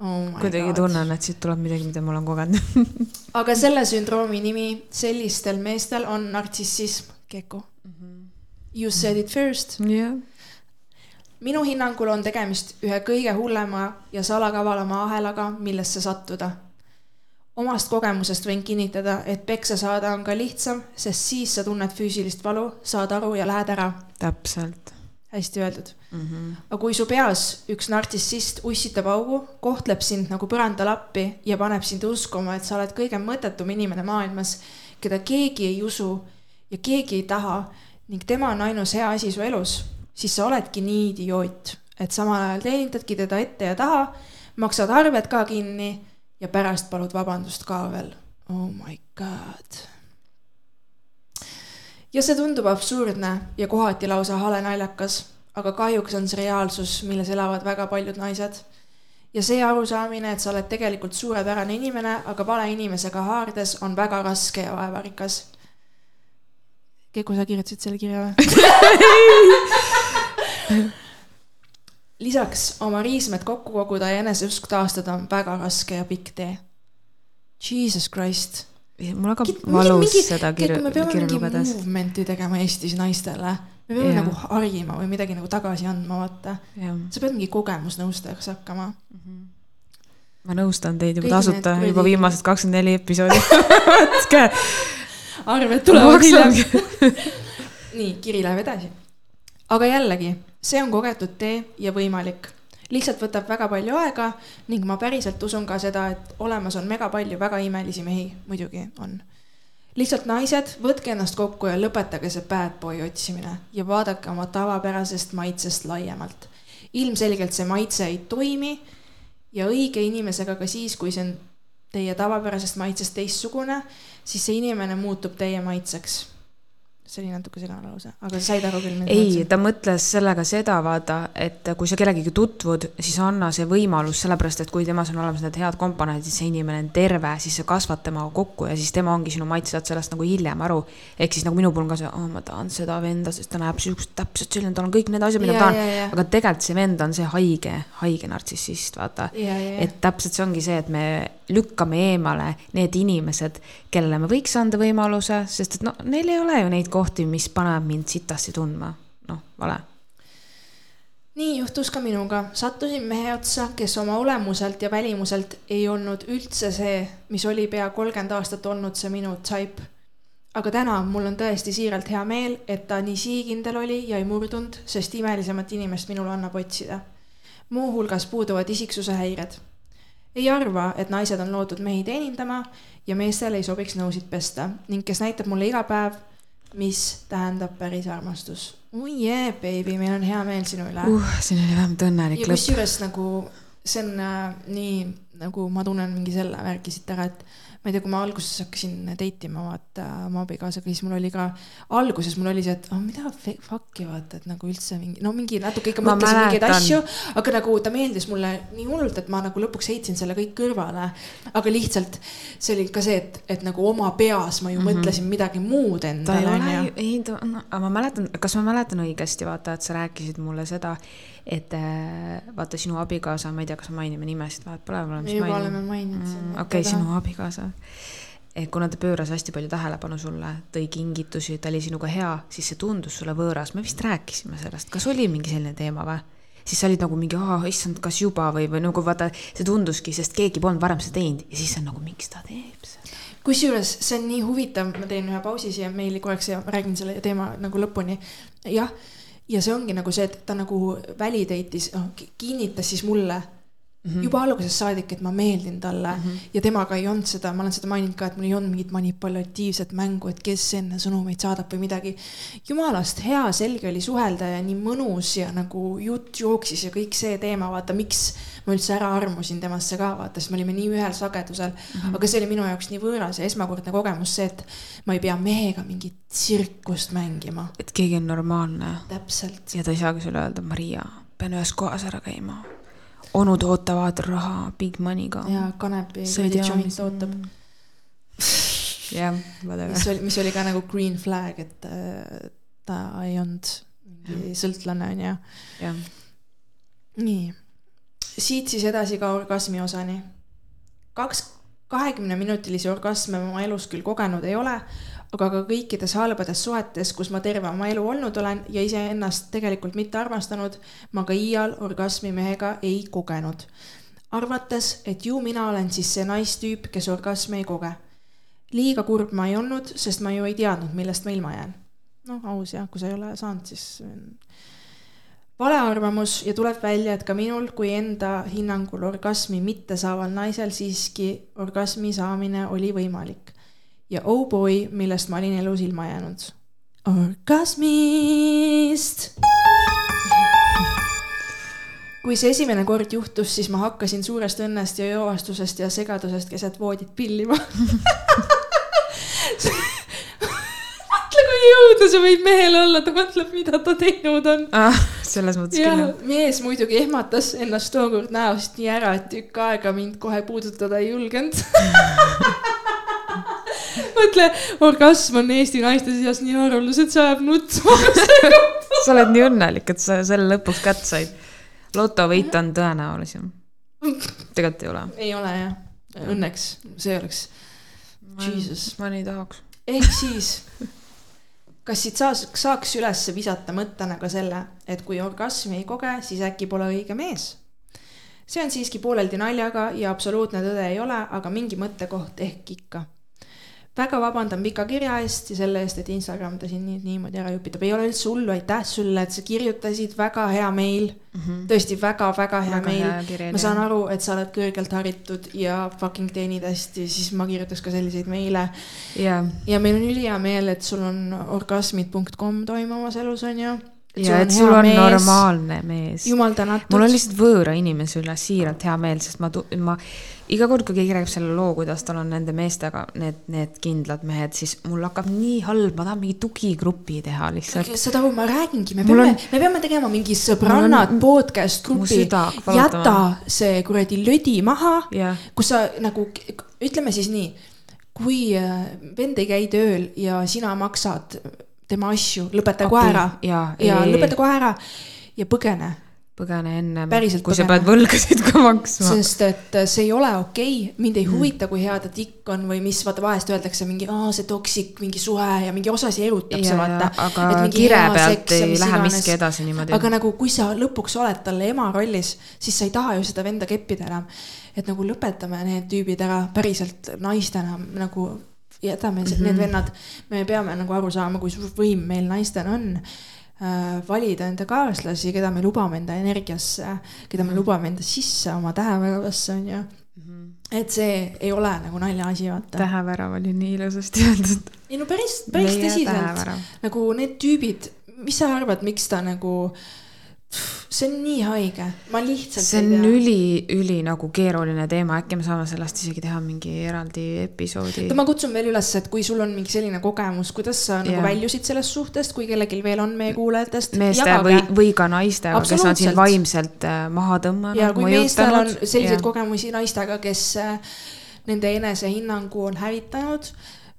Oh kuidagi tunnen, et siit tuleb midagi, mida ma olen kogenud [laughs] aga selle sündroomi nimi sellistel meestel on nartsissism, Keku mm. -hmm. You said it first yeah.. minu hinnangul on tegemist ühe kõige hullema ja salakavalama ahelaga, millesse sattuda. omast kogemusest võin kinnitada, et peksa saada on ka lihtsam, sest siis sa tunned füüsilist valu, saad aru ja lähed ära. täpselt hästi öeldud mm. -hmm. aga kui su peas üks nartsissist ussitab augu, kohtleb sind nagu põrandalappi ja paneb sind uskuma, et sa oled kõige mõttetum inimene maailmas, keda keegi ei usu ja keegi ei taha ning tema on ainus hea asi su elus, siis sa oledki nii idioot, et samal ajal teenindadki teda ette ja taha, maksad arved ka kinni ja pärast palud vabandust ka veel. Oh my god ja see tundub absurdne ja kohati lausa hale naljakas, aga kahjuks on see reaalsus, milles elavad väga paljud naised. ja see arusaamine, et sa oled tegelikult suurepärane inimene, aga vale inimesega haardes, on väga raske ja vaevarikas. Keku, sa kirjutasid selle kirja või? [laughs] lisaks oma riismed kokku koguda ja eneseusk taastada on väga raske ja pikk tee. Jesus Christ mul hakkab valus seda kirju, kirju lugedes. movement'i tegema Eestis naistele, me peame ja. nagu harima või midagi nagu tagasi andma, vaata. sa pead mingi kogemusnõustajaks hakkama mm. -hmm. ma nõustan teid juba tasuta, juba viimased kakskümmend neli episoodi võtke arved tulevad hiljem [laughs] nii, kiri läheb edasi. aga jällegi, see on kogetud tee ja võimalik lihtsalt võtab väga palju aega ning ma päriselt usun ka seda, et olemas on mega palju väga imelisi mehi, muidugi on. Lihtsalt naised, võtke ennast kokku ja lõpetage see bad boy otsimine ja vaadake oma tavapärasest maitsest laiemalt. ilmselgelt see maitse ei toimi ja õige inimesega ka siis, kui see on teie tavapärasest maitsest teistsugune, siis see inimene muutub teie maitseks see oli natuke segane lause, aga sa said aru küll. ei, ta mõtles sellega seda, vaata, et kui sa kellegagi tutvud, siis anna see võimalus, sellepärast et kui temas on olemas need head komponendid, see inimene on terve, siis sa kasvad temaga kokku ja siis tema ongi sinu maitse, saad sellest nagu hiljem aru. ehk siis nagu minu puhul on ka see, oh, ma tahan seda venda, sest ta näeb siukest täpselt selline, tal on kõik need asjad, mida ma tahan. aga tegelikult see vend on see haige, haige nartsissist, vaata. et täpselt see ongi see, et me lükkame eemale need inimesed, kellele me võiks anda võimaluse, sest et no neil ei ole ju neid kohti, mis paneb mind sitasti tundma, noh, vale. nii juhtus ka minuga, sattusin mehe otsa, kes oma olemuselt ja välimuselt ei olnud üldse see, mis oli pea kolmkümmend aastat olnud see minu type. aga täna mul on tõesti siiralt hea meel, et ta nii sihikindel oli ja ei murdunud, sest imelisemat inimest minul annab otsida. muuhulgas puuduvad isiksuse häired ei arva, et naised on loodud mehi teenindama ja meestel ei sobiks nõusid pesta ning kes näitab mulle iga päev, mis tähendab päris armastus. oi jee, baby, meil on hea meel sinu üle uh,. siin oli vähemalt õnnelik lõpp. kusjuures nagu see on äh, nii nagu ma tunnen mingi selle värgi siit ära, et ma ei tea, kui ma alguses hakkasin date ima vaata oma abikaasaga, siis mul oli ka, alguses mul oli see, et oh, mida fuck'i vaata, et nagu üldse mingi, no mingi natuke ikka mõtlesin mingeid asju, aga nagu ta meeldis mulle nii hullult, et ma nagu lõpuks heitsin selle kõik kõrvale. aga lihtsalt see oli ka see, et, et nagu oma peas ma ju mm -hmm. mõtlesin midagi muud endale. ei no, aga ma mäletan, kas ma mäletan õigesti, vaata, et sa rääkisid mulle seda et äh, vaata sinu abikaasa, ma ei tea, kas me mainime nimesid, vahet pole, me oleme. Juba oleme maininud mm,. okei okay,, sinu abikaasa. kuna ta pööras hästi palju tähelepanu sulle, tõi kingitusi, ta oli sinuga hea, siis see tundus sulle võõras, me vist rääkisime sellest, kas oli mingi selline teema või? siis sa olid nagu mingi, issand, kas juba või, või nagu vaata, see tunduski, sest keegi polnud varem seda teinud ja siis on nagu, miks ta teeb seda. kusjuures see on nii huvitav, ma teen ühe pausi siia meili korraks ja räägin selle teema nagu lõpuni. jah, ja see ongi nagu see, et ta nagu valideitis, noh, kinnitas siis mulle Mm -hmm. juba algusest saadik, et ma meeldin talle mm -hmm. ja temaga ei olnud seda, ma olen seda maininud ka, et mul ei olnud mingit manipulatiivset mängu, et kes enne sõnumeid saadab või midagi. jumalast hea, selge oli suhelda ja nii mõnus ja nagu jutt jooksis ja kõik see teema, vaata, miks ma üldse ära armusin temasse ka, vaata, sest me olime nii ühel sagedusel mm. -hmm. aga see oli minu jaoks nii võõras ja esmakordne kogemus see, et ma ei pea mehega mingit tsirkust mängima. et keegi on normaalne. täpselt. ja ta ei saagi sulle öelda, Maria, pean ühes kohas ära käima onud ootavad raha big money'ga. ja kanepi ootab. [laughs] jah, whatever. mis oli, mis oli ka nagu green flag, et äh, ta ei olnud mingi sõltlane, onju. nii, siit siis edasi ka orgasmi osani. kaks kahekümneminutilisi orgasme ma oma elus küll kogenud ei ole, aga ka kõikides halbades suhetes, kus ma terve oma elu olnud olen ja iseennast tegelikult mitte armastanud, ma ka iial orgasmi mehega ei kogenud. arvates, et ju mina olen siis see naistüüp, kes orgasmi ei koge. liiga kurb ma ei olnud, sest ma ju ei teadnud, millest ma ilma jään. noh, aus jah, kui sa ei ole saanud, siis valearvamus ja tuleb välja, et ka minul kui enda hinnangul orgasmi mittesaaval naisel siiski orgasmi saamine oli võimalik ja Oh Boy, millest ma olin elus ilma jäänud. orgasmist. kui see esimene kord juhtus, siis ma hakkasin suurest õnnest ja joovastusest ja segadusest keset voodit pillima jõudu see võib mehel olla, ta mõtleb, mida ta teinud on ah,. selles mõttes küll jah. mees muidugi ehmatas ennast tookord näost nii ära, et tükk aega mind kohe puudutada ei julgenud [laughs] mõtle, orgasm on Eesti naiste seas nii haruldus, et see ajab nutma [laughs] sa oled nii õnnelik, et sa selle lõpuks kätte said. lotovõit on tõenäolisem. tegelikult ei ole. ei ole jah, õnneks, see oleks. Jesus. ma nii tahaks. ehk siis, kas siit saaks, saaks üles visata mõttena ka selle, et kui orgasmi ei koge, siis äkki pole õige mees see on siiski pooleldi naljaga ja absoluutne tõde ei ole, aga mingi mõttekoht ehk ikka väga vabandan pika kirja eest ja selle eest, et Instagram ta siin nii, niimoodi ära jupitab, ei ole üldse hullu, aitäh sulle, et sa kirjutasid, väga hea meil mm. -hmm. tõesti väga-väga hea väga meil. ma saan aru, et sa oled kõrgelt haritud ja fucking teenid hästi, siis ma kirjutaks ka selliseid meile yeah.. ja meil on ülihea meel, et sul on orgasmid.com toimumas elus, on ju ja et sul on mees. normaalne mees. jumal tänatud. mul on lihtsalt võõra inimese üle siiralt hea meel, sest ma, ma iga kord, kui keegi räägib selle loo, kuidas tal on nende meestega need, need kindlad mehed, siis mul hakkab nii halb, ma tahan mingi tugigrupi teha lihtsalt. saad aru, ma räägingi, me peame on..., me peame tegema mingi sõbrannad on... podcast grupi. jäta see kuradi lödi maha yeah., kus sa nagu, ütleme siis nii, kui äh, vend ei käi tööl ja sina maksad tema asju, lõpeta kohe ära. ja, ja lõpeta kohe ära ja põgene põgene enne, kui põgene. sa pead võlgasid ka maksma. sest et see ei ole okei okay., mind ei mm. huvita, kui hea ta tikk on või mis, vaata vahest öeldakse mingi, aa see toksik, mingi suhe ja mingi osasi erutab ja, see vaata. aga kire pealt ei lähe miski edasi niimoodi. aga nagu, kui sa lõpuks oled talle ema rollis, siis sa ei taha ju seda venda keppida enam. et nagu lõpetame need tüübid ära päriselt naistena nagu jätame mm -hmm. need vennad, me peame nagu aru saama, kui suur võim meil naistena on äh, valida enda kaaslasi, keda me lubame enda energiasse, keda me mhm. lubame enda sisse, oma täheväravasse, on ju. -hmm. et see ei ole nagu naljaasi, vaata. tähevärav oli nii ilusasti öeldud. ei no päris, päris tõsiselt, nagu need tüübid, mis sa arvad, miks ta nagu äh, see on nii haige, ma lihtsalt see on üli, üli nagu keeruline teema, äkki me saame sellest isegi teha mingi eraldi episoodi. ma kutsun veel üles, et kui sul on mingi selline kogemus, kuidas sa yeah. nagu väljusid sellest suhtest, kui kellelgi veel on meie kuulajatest. meeste jagage. või, või ka naistega, kes on sind vaimselt äh, maha tõmmanud. ja kui meestel on selliseid yeah. kogemusi naistega, kes äh, nende enesehinnangu on hävitanud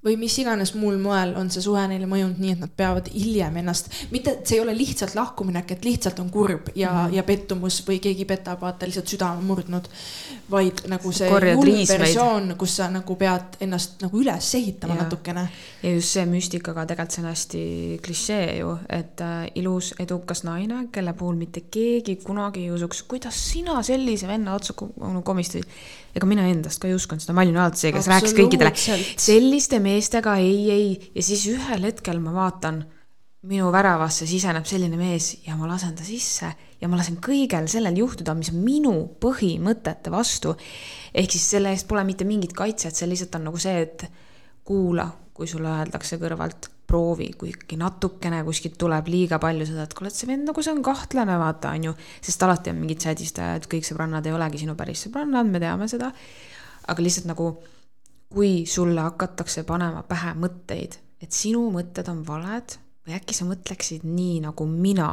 või mis iganes muul moel on see suhe neile mõjunud nii, et nad peavad hiljem ennast, mitte, et see ei ole lihtsalt lahkuminek, et lihtsalt on kurb ja mm, -hmm. ja pettumus või keegi petab, vaata lihtsalt südame murdnud. vaid nagu see julm versioon, kus sa nagu pead ennast nagu üles ehitama ja. natukene. ja just see müstikaga tegelikult see on hästi klišee ju, et äh, ilus, edukas naine, kelle puhul mitte keegi kunagi ei usuks, kuidas sina sellise venna otsa komistasid ega mina endast ka ei uskunud seda, ma olin alati see, kes rääkis kõikidele, selliste meestega ei, ei, ja siis ühel hetkel ma vaatan, minu väravasse siseneb selline mees ja ma lasen ta sisse ja ma lasen kõigel sellel juhtuda, mis on minu põhimõtete vastu. ehk siis selle eest pole mitte mingit kaitset, see lihtsalt on nagu see, et kuula, kui sulle öeldakse kõrvalt proovi, kui ikkagi natukene kuskilt tuleb liiga palju seda, et kuule, et see vend nagu see on kahtlane, vaata, on ju. sest alati on mingid sädistajad, kõik sõbrannad ei olegi sinu päris sõbrannad, me teame seda. aga lihtsalt nagu, kui sulle hakatakse panema pähe mõtteid, et sinu mõtted on valed või äkki sa mõtleksid nii nagu mina,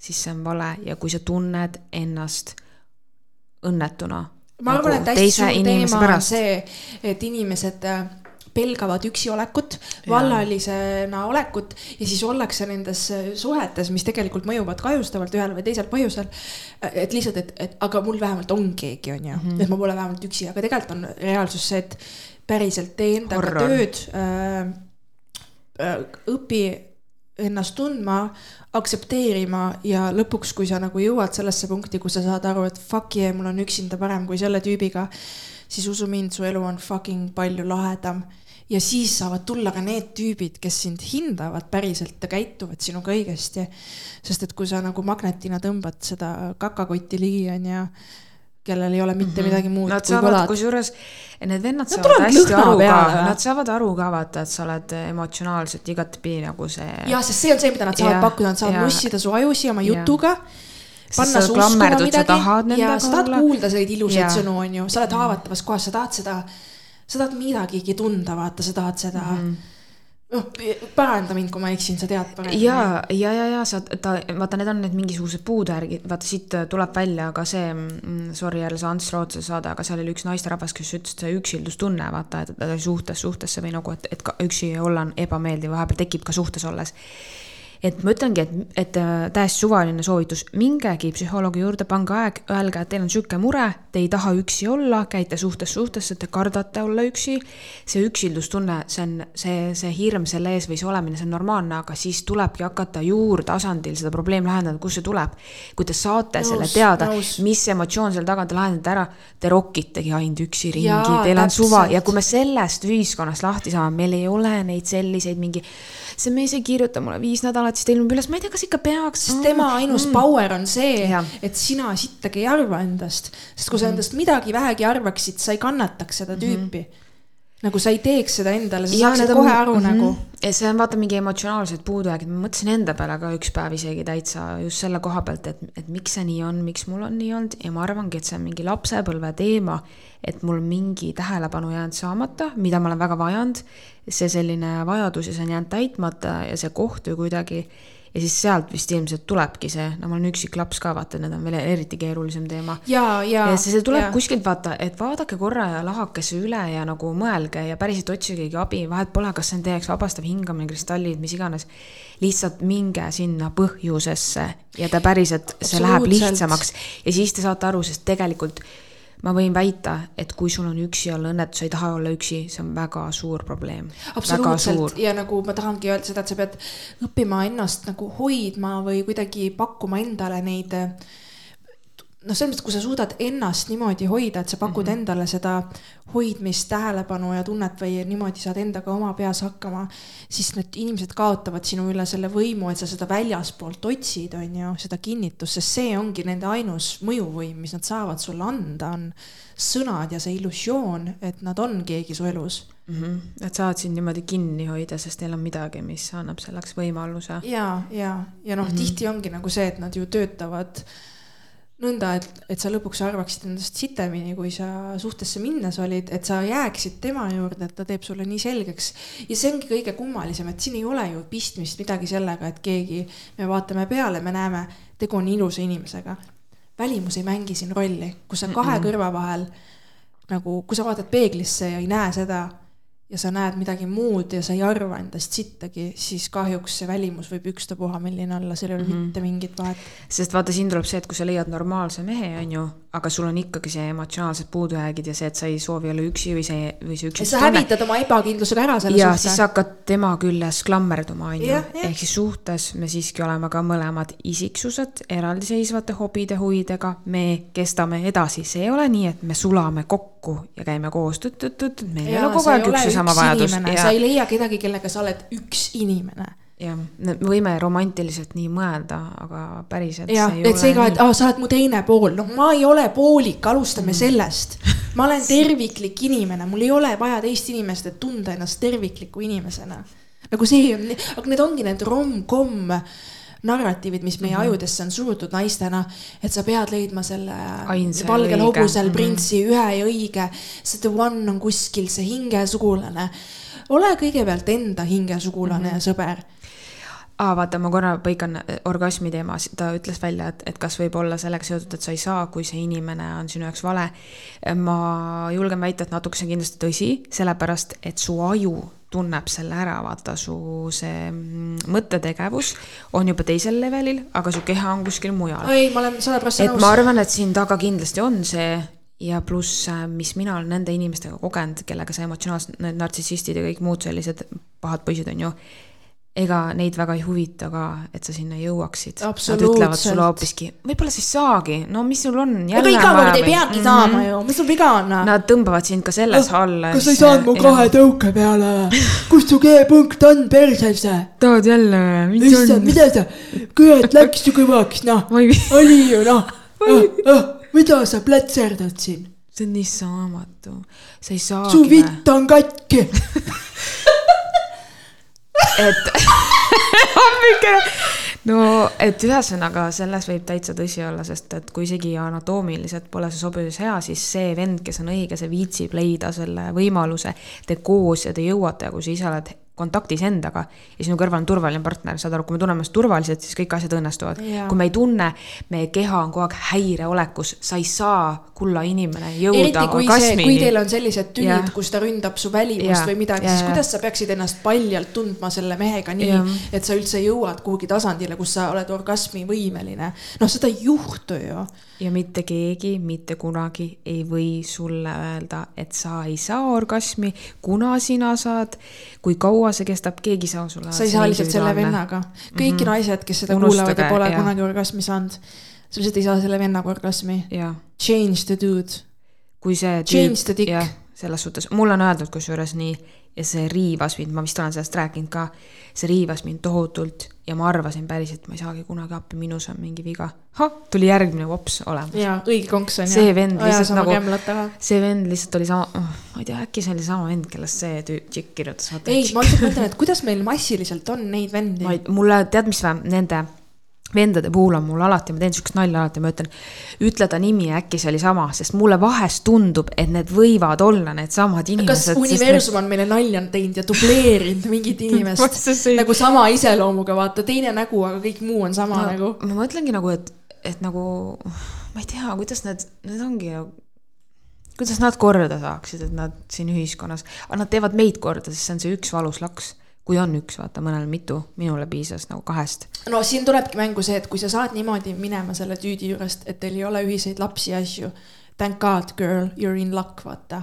siis see on vale ja kui sa tunned ennast õnnetuna. ma arvan nagu, et hästi suur teema pärast. on see, et inimesed äh, pelgavad üksiolekut, vallalisena olekut ja siis ollakse nendes suhetes, mis tegelikult mõjuvad kahjustavalt ühel või teisel põhjusel. et lihtsalt, et, et aga mul vähemalt on keegi, on ju mm, -hmm. et ma pole vähemalt üksi, aga tegelikult on reaalsus see, et päriselt tee endaga tööd äh,. Äh, õpi ennast tundma, aktsepteerima ja lõpuks, kui sa nagu jõuad sellesse punkti, kus sa saad aru, et fuck yeah, mul on üksinda parem kui selle tüübiga, siis usu mind, su elu on fucking palju lahedam ja siis saavad tulla ka need tüübid, kes sind hindavad päriselt ja käituvad sinuga õigesti. sest et kui sa nagu magnetina tõmbad seda kakakotti ligi, onju, kellel ei ole mitte mm -hmm. midagi muud nad võlad. kusjuures need vennad nad saavad hästi aru ka, nad saavad aru ka vaata, et sa oled emotsionaalselt igatpidi nagu see. jah, sest see on see, mida nad saavad ja, pakkuda, nad saavad nussida su ajusi oma jutuga panna su uskuma midagi ja sa tahad kuulda selliseid ilusaid sõnu, onju, sa oled haavatavas kohas, sa tahad seda sa tahad midagigi tunda, vaata, sa tahad seda mm. -hmm noh, paranda mind, kui ma eksin, sa tead paremini. ja, ja, ja, ja sa, ta, vaata, need on need mingisugused puudujärgid, vaata siit tuleb välja ka see, mm, sorry jälle see Ants Rootsi saade, aga seal oli üks naisterahvas, kes ütles, et see üksildustunne, vaata, et ta oli suhtes, suhtesse või nagu, et, et ka üksi olla on ebameeldiv, vahepeal tekib ka suhtes olles et ma ütlengi, et, et äh, täiesti suvaline soovitus, mingegi psühholoogi juurde, pange aeg, öelge, et teil on sihuke mure, te ei taha üksi olla, käite suhtest suhtesse, te kardate olla üksi. see üksildustunne, see on see, see hirm selle ees või see olemine, see on normaalne, aga siis tulebki hakata juurtasandil seda probleemi lahendada, kust see tuleb. kui te saate nõus, selle teada, mis emotsioon seal taga, te lahendate ära, te rokitegi ainult üksi ringi, teil on suva ja kui me sellest ühiskonnast lahti saame, meil ei ole neid selliseid mingi see mees ei kirjuta mulle viis nädalat, ta ilmub üles, ma ei tea, kas ikka peaks. sest tema ainus mm. power on see, et sina sittagi ei arva endast, sest kui sa mm. endast midagi vähegi arvaksid, sa ei kannataks seda tüüpi mm. -hmm nagu sa ei teeks seda endale, sa ja, saaksid kohe aru mm -hmm. nagu. ja see on vaata mingi emotsionaalsed puudujäägid, ma mõtlesin enda peale ka üks päev isegi täitsa just selle koha pealt, et, et miks see nii on, miks mul on nii olnud ja ma arvangi, et see on mingi lapsepõlve teema. et mul mingi tähelepanu jäänud saamata, mida ma olen väga vajanud. see selline vajadus ja see on jäänud täitmata ja see koht ju kuidagi ja siis sealt vist ilmselt tulebki see, no ma olen üksik laps ka, vaata, need on veel eriti keerulisem teema. ja, ja. ja see, see tuleb ja. kuskilt vaata, et vaadake korra ja lahakese üle ja nagu mõelge ja päriselt otsigegi abi, vahet pole, kas see on teie jaoks vabastav hingamine, kristallid, mis iganes. lihtsalt minge sinna põhjusesse ja ta päriselt, see läheb lihtsamaks ja siis te saate aru, sest tegelikult ma võin väita, et kui sul on üksi olla õnnetus, sa ei taha olla üksi, see on väga suur probleem. absoluutselt ja nagu ma tahangi öelda seda, et sa pead õppima ennast nagu hoidma või kuidagi pakkuma endale neid noh, selles mõttes, kui sa suudad ennast niimoodi hoida, et sa pakud mm -hmm. endale seda hoidmist, tähelepanu ja tunnet või niimoodi saad endaga oma peas hakkama, siis need inimesed kaotavad sinu üle selle võimu, et sa seda väljaspoolt otsid, on ju, seda kinnitust, sest see ongi nende ainus mõjuvõim, mis nad saavad sulle anda, on sõnad ja see illusioon, et nad on keegi su elus mm. -hmm. et saad sind niimoodi kinni hoida, sest neil on midagi, mis annab selleks võimaluse. ja, ja, ja noh mm -hmm., tihti ongi nagu see, et nad ju töötavad äh, nõnda, et, et sa lõpuks arvaksid endast sitemini, kui sa suhtesse minnes olid, et sa jääksid tema juurde, et ta teeb sulle nii selgeks. ja see ongi kõige kummalisem, et siin ei ole ju pistmist midagi sellega, et keegi, me vaatame peale, me näeme, tegu on ilusa inimesega. välimus ei mängi siin rolli, kus sa kahe mm -mm. kõrva vahel nagu, kui sa vaatad peeglisse ja ei näe seda ja sa näed midagi muud ja sa ei arva endast sittagi, siis kahjuks see välimus võib ükstapuha milline olla, seal ei ole mm -hmm. mitte mingit vahet. sest vaata, siin tuleb see, et kui sa leiad normaalse mehe, on ju, aga sul on ikkagi see emotsionaalsed puudujäägid ja see, et sa ei soovi olla üksi või see, või see üksi. sa hävitad oma ebakindlusega ära selle ja suhte. siis sa hakkad tema küljes klammerduma, on ju. ehk siis suhtes me siiski oleme ka mõlemad isiksused eraldiseisvate hobide, huvidega, me kestame edasi, see ei ole nii, et me sulame kokku ja käime koos, meil ei ole kogu aeg üks ja sama vajadus. sa ei leia kedagi, kellega sa oled üks inimene jah, me võime romantiliselt nii mõelda, aga päriselt. jah, et see ka, et aa, sa oled mu teine pool, noh, ma ei ole poolik, alustame mm. sellest. ma olen [laughs] terviklik inimene, mul ei ole vaja teist inimest, et tunda ennast tervikliku inimesena. nagu see on, aga need ongi need rom-com narratiivid, mis meie mm -hmm. ajudesse on surutud naistena, et sa pead leidma selle Ainsa valgel hobusel mm -hmm. printsi ühe ja õige, see the one on kuskil, see hingesugulane. ole kõigepealt enda hingesugulane mm -hmm. ja sõber aa, vaata, ma korra põikan äh, orgasmi teemas, ta ütles välja, et, et kas võib olla sellega seotud, et sa ei saa, kui see inimene on sinu jaoks vale. ma julgen väita, et natuke see on kindlasti tõsi, sellepärast et su aju tunneb selle ära, vaata su see mm, mõttetegevus on juba teisel levelil, aga su keha on kuskil mujal. ei, ma olen sada prossa nõus. ma arvan, et siin taga kindlasti on see ja pluss, äh, mis mina olen nende inimestega kogenud, kellega see emotsionaalsed, need nartsissistid ja kõik muud sellised pahad poisid on ju ega neid väga ei huvita ka, et sa sinna jõuaksid. Nad ütlevad sulle hoopiski, võib-olla sa ei saagi, no mis sul on. ega iga kord ei peagi mm -hmm. saama ju, mis sul viga on? Nad tõmbavad sind ka selles no, alla. kas sa ei saanud mu kahe tõuke peale või? kus su G-punkt on perses? tahad jälle või? issand, mida sa, kurat läks ju kõvaks, noh. oli ju noh oh,. Oh, mida sa plätserdad siin? see on nii saamatu, sa ei saagi. su vitt on katki [laughs] et [laughs] ammike. no, et ühesõnaga selles võib täitsa tõsi olla, sest et kui isegi anatoomiliselt pole see sobivus hea, siis see vend, kes on õige, see viitsib leida selle võimaluse, te koos ja te jõuate ja kui sa ise oled kontaktis endaga ja sinu kõrval on turvaline partner, saad aru, kui me tunneme ennast turvaliselt, siis kõik asjad õnnestuvad. kui me ei tunne, meie keha on kogu aeg häireolekus, sa ei saa, kulla inimene, jõuda orgasmini. kui teil on sellised tülid, kus ta ründab su välimust ja. või midagi, siis kuidas sa peaksid ennast paljalt tundma selle mehega nii, et sa üldse jõuad kuhugi tasandile, kus sa oled orgasmi võimeline. noh, seda ei juhtu ju ja mitte keegi mitte kunagi ei või sulle öelda, et sa ei saa orgasmi, kuna sina saad, kui kaua see kestab, keegi ei saa sulle. sa ei saa lihtsalt selle vennaga. kõik mm -hmm. naised, kes seda Unustage, kuulavad ja pole ja. kunagi orgasmi saanud, sa lihtsalt ei saa selle vennaga orgasmi. Change the dude. kui see. Change the dick. selles suhtes, mulle on öeldud kusjuures nii ja see riivas mind, ma vist olen sellest rääkinud ka, see riivas mind tohutult ja ma arvasin päriselt, ma ei saagi kunagi appi, minus on mingi viga. tuli järgmine vops olemas. jaa, õige konks on see vend lihtsalt nagu, see vend lihtsalt oli sama oh,, ma ei tea, äkki see oli sama vend, kellest see tšikk kirjutas. ei, ma lihtsalt mõtlen, et kuidas meil massiliselt on neid vendi. mulle, tead, mis või, nende vendade puhul on mul alati, ma teen sihukest nalja alati, ma ütlen, ütle ta nimi ja äkki see oli sama, sest mulle vahest tundub, et need võivad olla needsamad inimesed. kas universum need... on meile nalja teinud ja dubleerinud mingit [laughs] inimest nagu sama iseloomuga, vaata, teine nägu, aga kõik muu on sama no, nägu. ma mõtlengi nagu, et, et nagu ma ei tea, kuidas need, need ongi kuidas nad korda saaksid, et nad siin ühiskonnas, aga nad teevad meid korda, sest see on see üks valus laks kui on üks, vaata, mõnel mitu, minule piisas nagu kahest. no siin tulebki mängu see, et kui sa saad niimoodi minema selle tüüdi juurest, et teil ei ole ühiseid lapsi ja asju. Thank god, girl, you are in luck, vaata.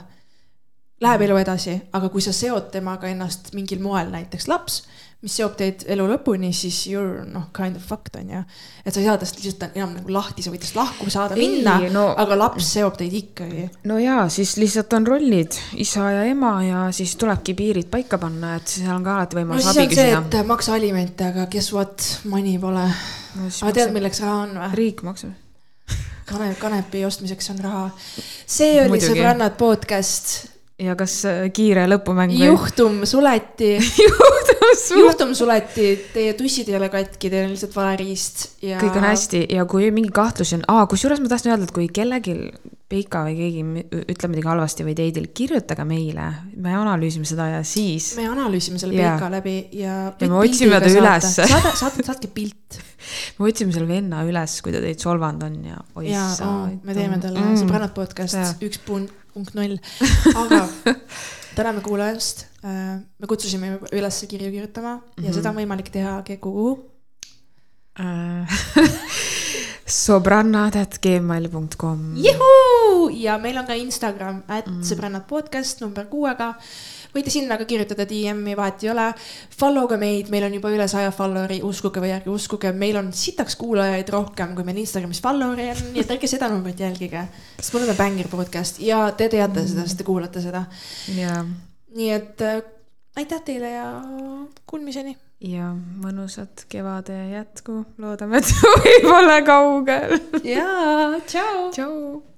Läheb elu edasi, aga kui sa seod temaga ennast mingil moel, näiteks laps mis seob teid elu lõpuni, siis you're noh, kind of fucked on ju. et sa ei saa tast lihtsalt enam nagu lahti, sa võid tast lahku saada minna no,, aga laps seob teid ikkagi. no jaa, siis lihtsalt on rollid, isa ja ema ja siis tulebki piirid paika panna, et seal on ka alati võimalus no, abi küsida. et maksa alimente, aga guess what, money pole no,. aga tead, milleks raha on või? riik maksab kanep, kanepi ostmiseks on raha. see oli sõbrannad podcast ja kas äh, kiire lõpumäng või? juhtum suleti [laughs] juhtum suleti. juhtum suleti, teie tussid ei ole katki, teil on lihtsalt vale riist ja. kõik on hästi ja kui mingi kahtlusi on, aa, kusjuures ma tahtsin öelda, et kui kellelgi Peika või keegi ütleb midagi halvasti või teidil, kirjutage meile, me analüüsime seda ja siis. me analüüsime selle Peika yeah. läbi ja. ja me otsime ta üles. saada, saatke, saatke pilt [laughs] me otsime selle venna üles, kui ta teid solvanud on ja. ja, me teeme talle mm. sõbrannad podcast üks punkt null, [laughs] aga täname kuulajast me kutsusime üles kirju kirjutama mm -hmm. ja Mhm. seda on võimalik teha [laughs] kuhu sõbrannad.gmail.com juhuu ja meil on ka Instagram, et mm. sõbrannad podcast number kuuega. võite sinna ka kirjutada DM-i, vahet ei ole. Follow ka meid, meil on juba üle saja follower'i, uskuge või ärge uskuge, meil on sitaks kuulajaid rohkem, kui meil Instagramis follower'i on, nii et ärge seda numbrit jälgige. sest me oleme Bangir podcast ja te teate seda, sest te kuulate seda. ja, nii et äh, aitäh teile ja kuulmiseni. Ja mõnusat kevade jätku, loodame, et suvi pole kaugel. jaa, tšau. tšau.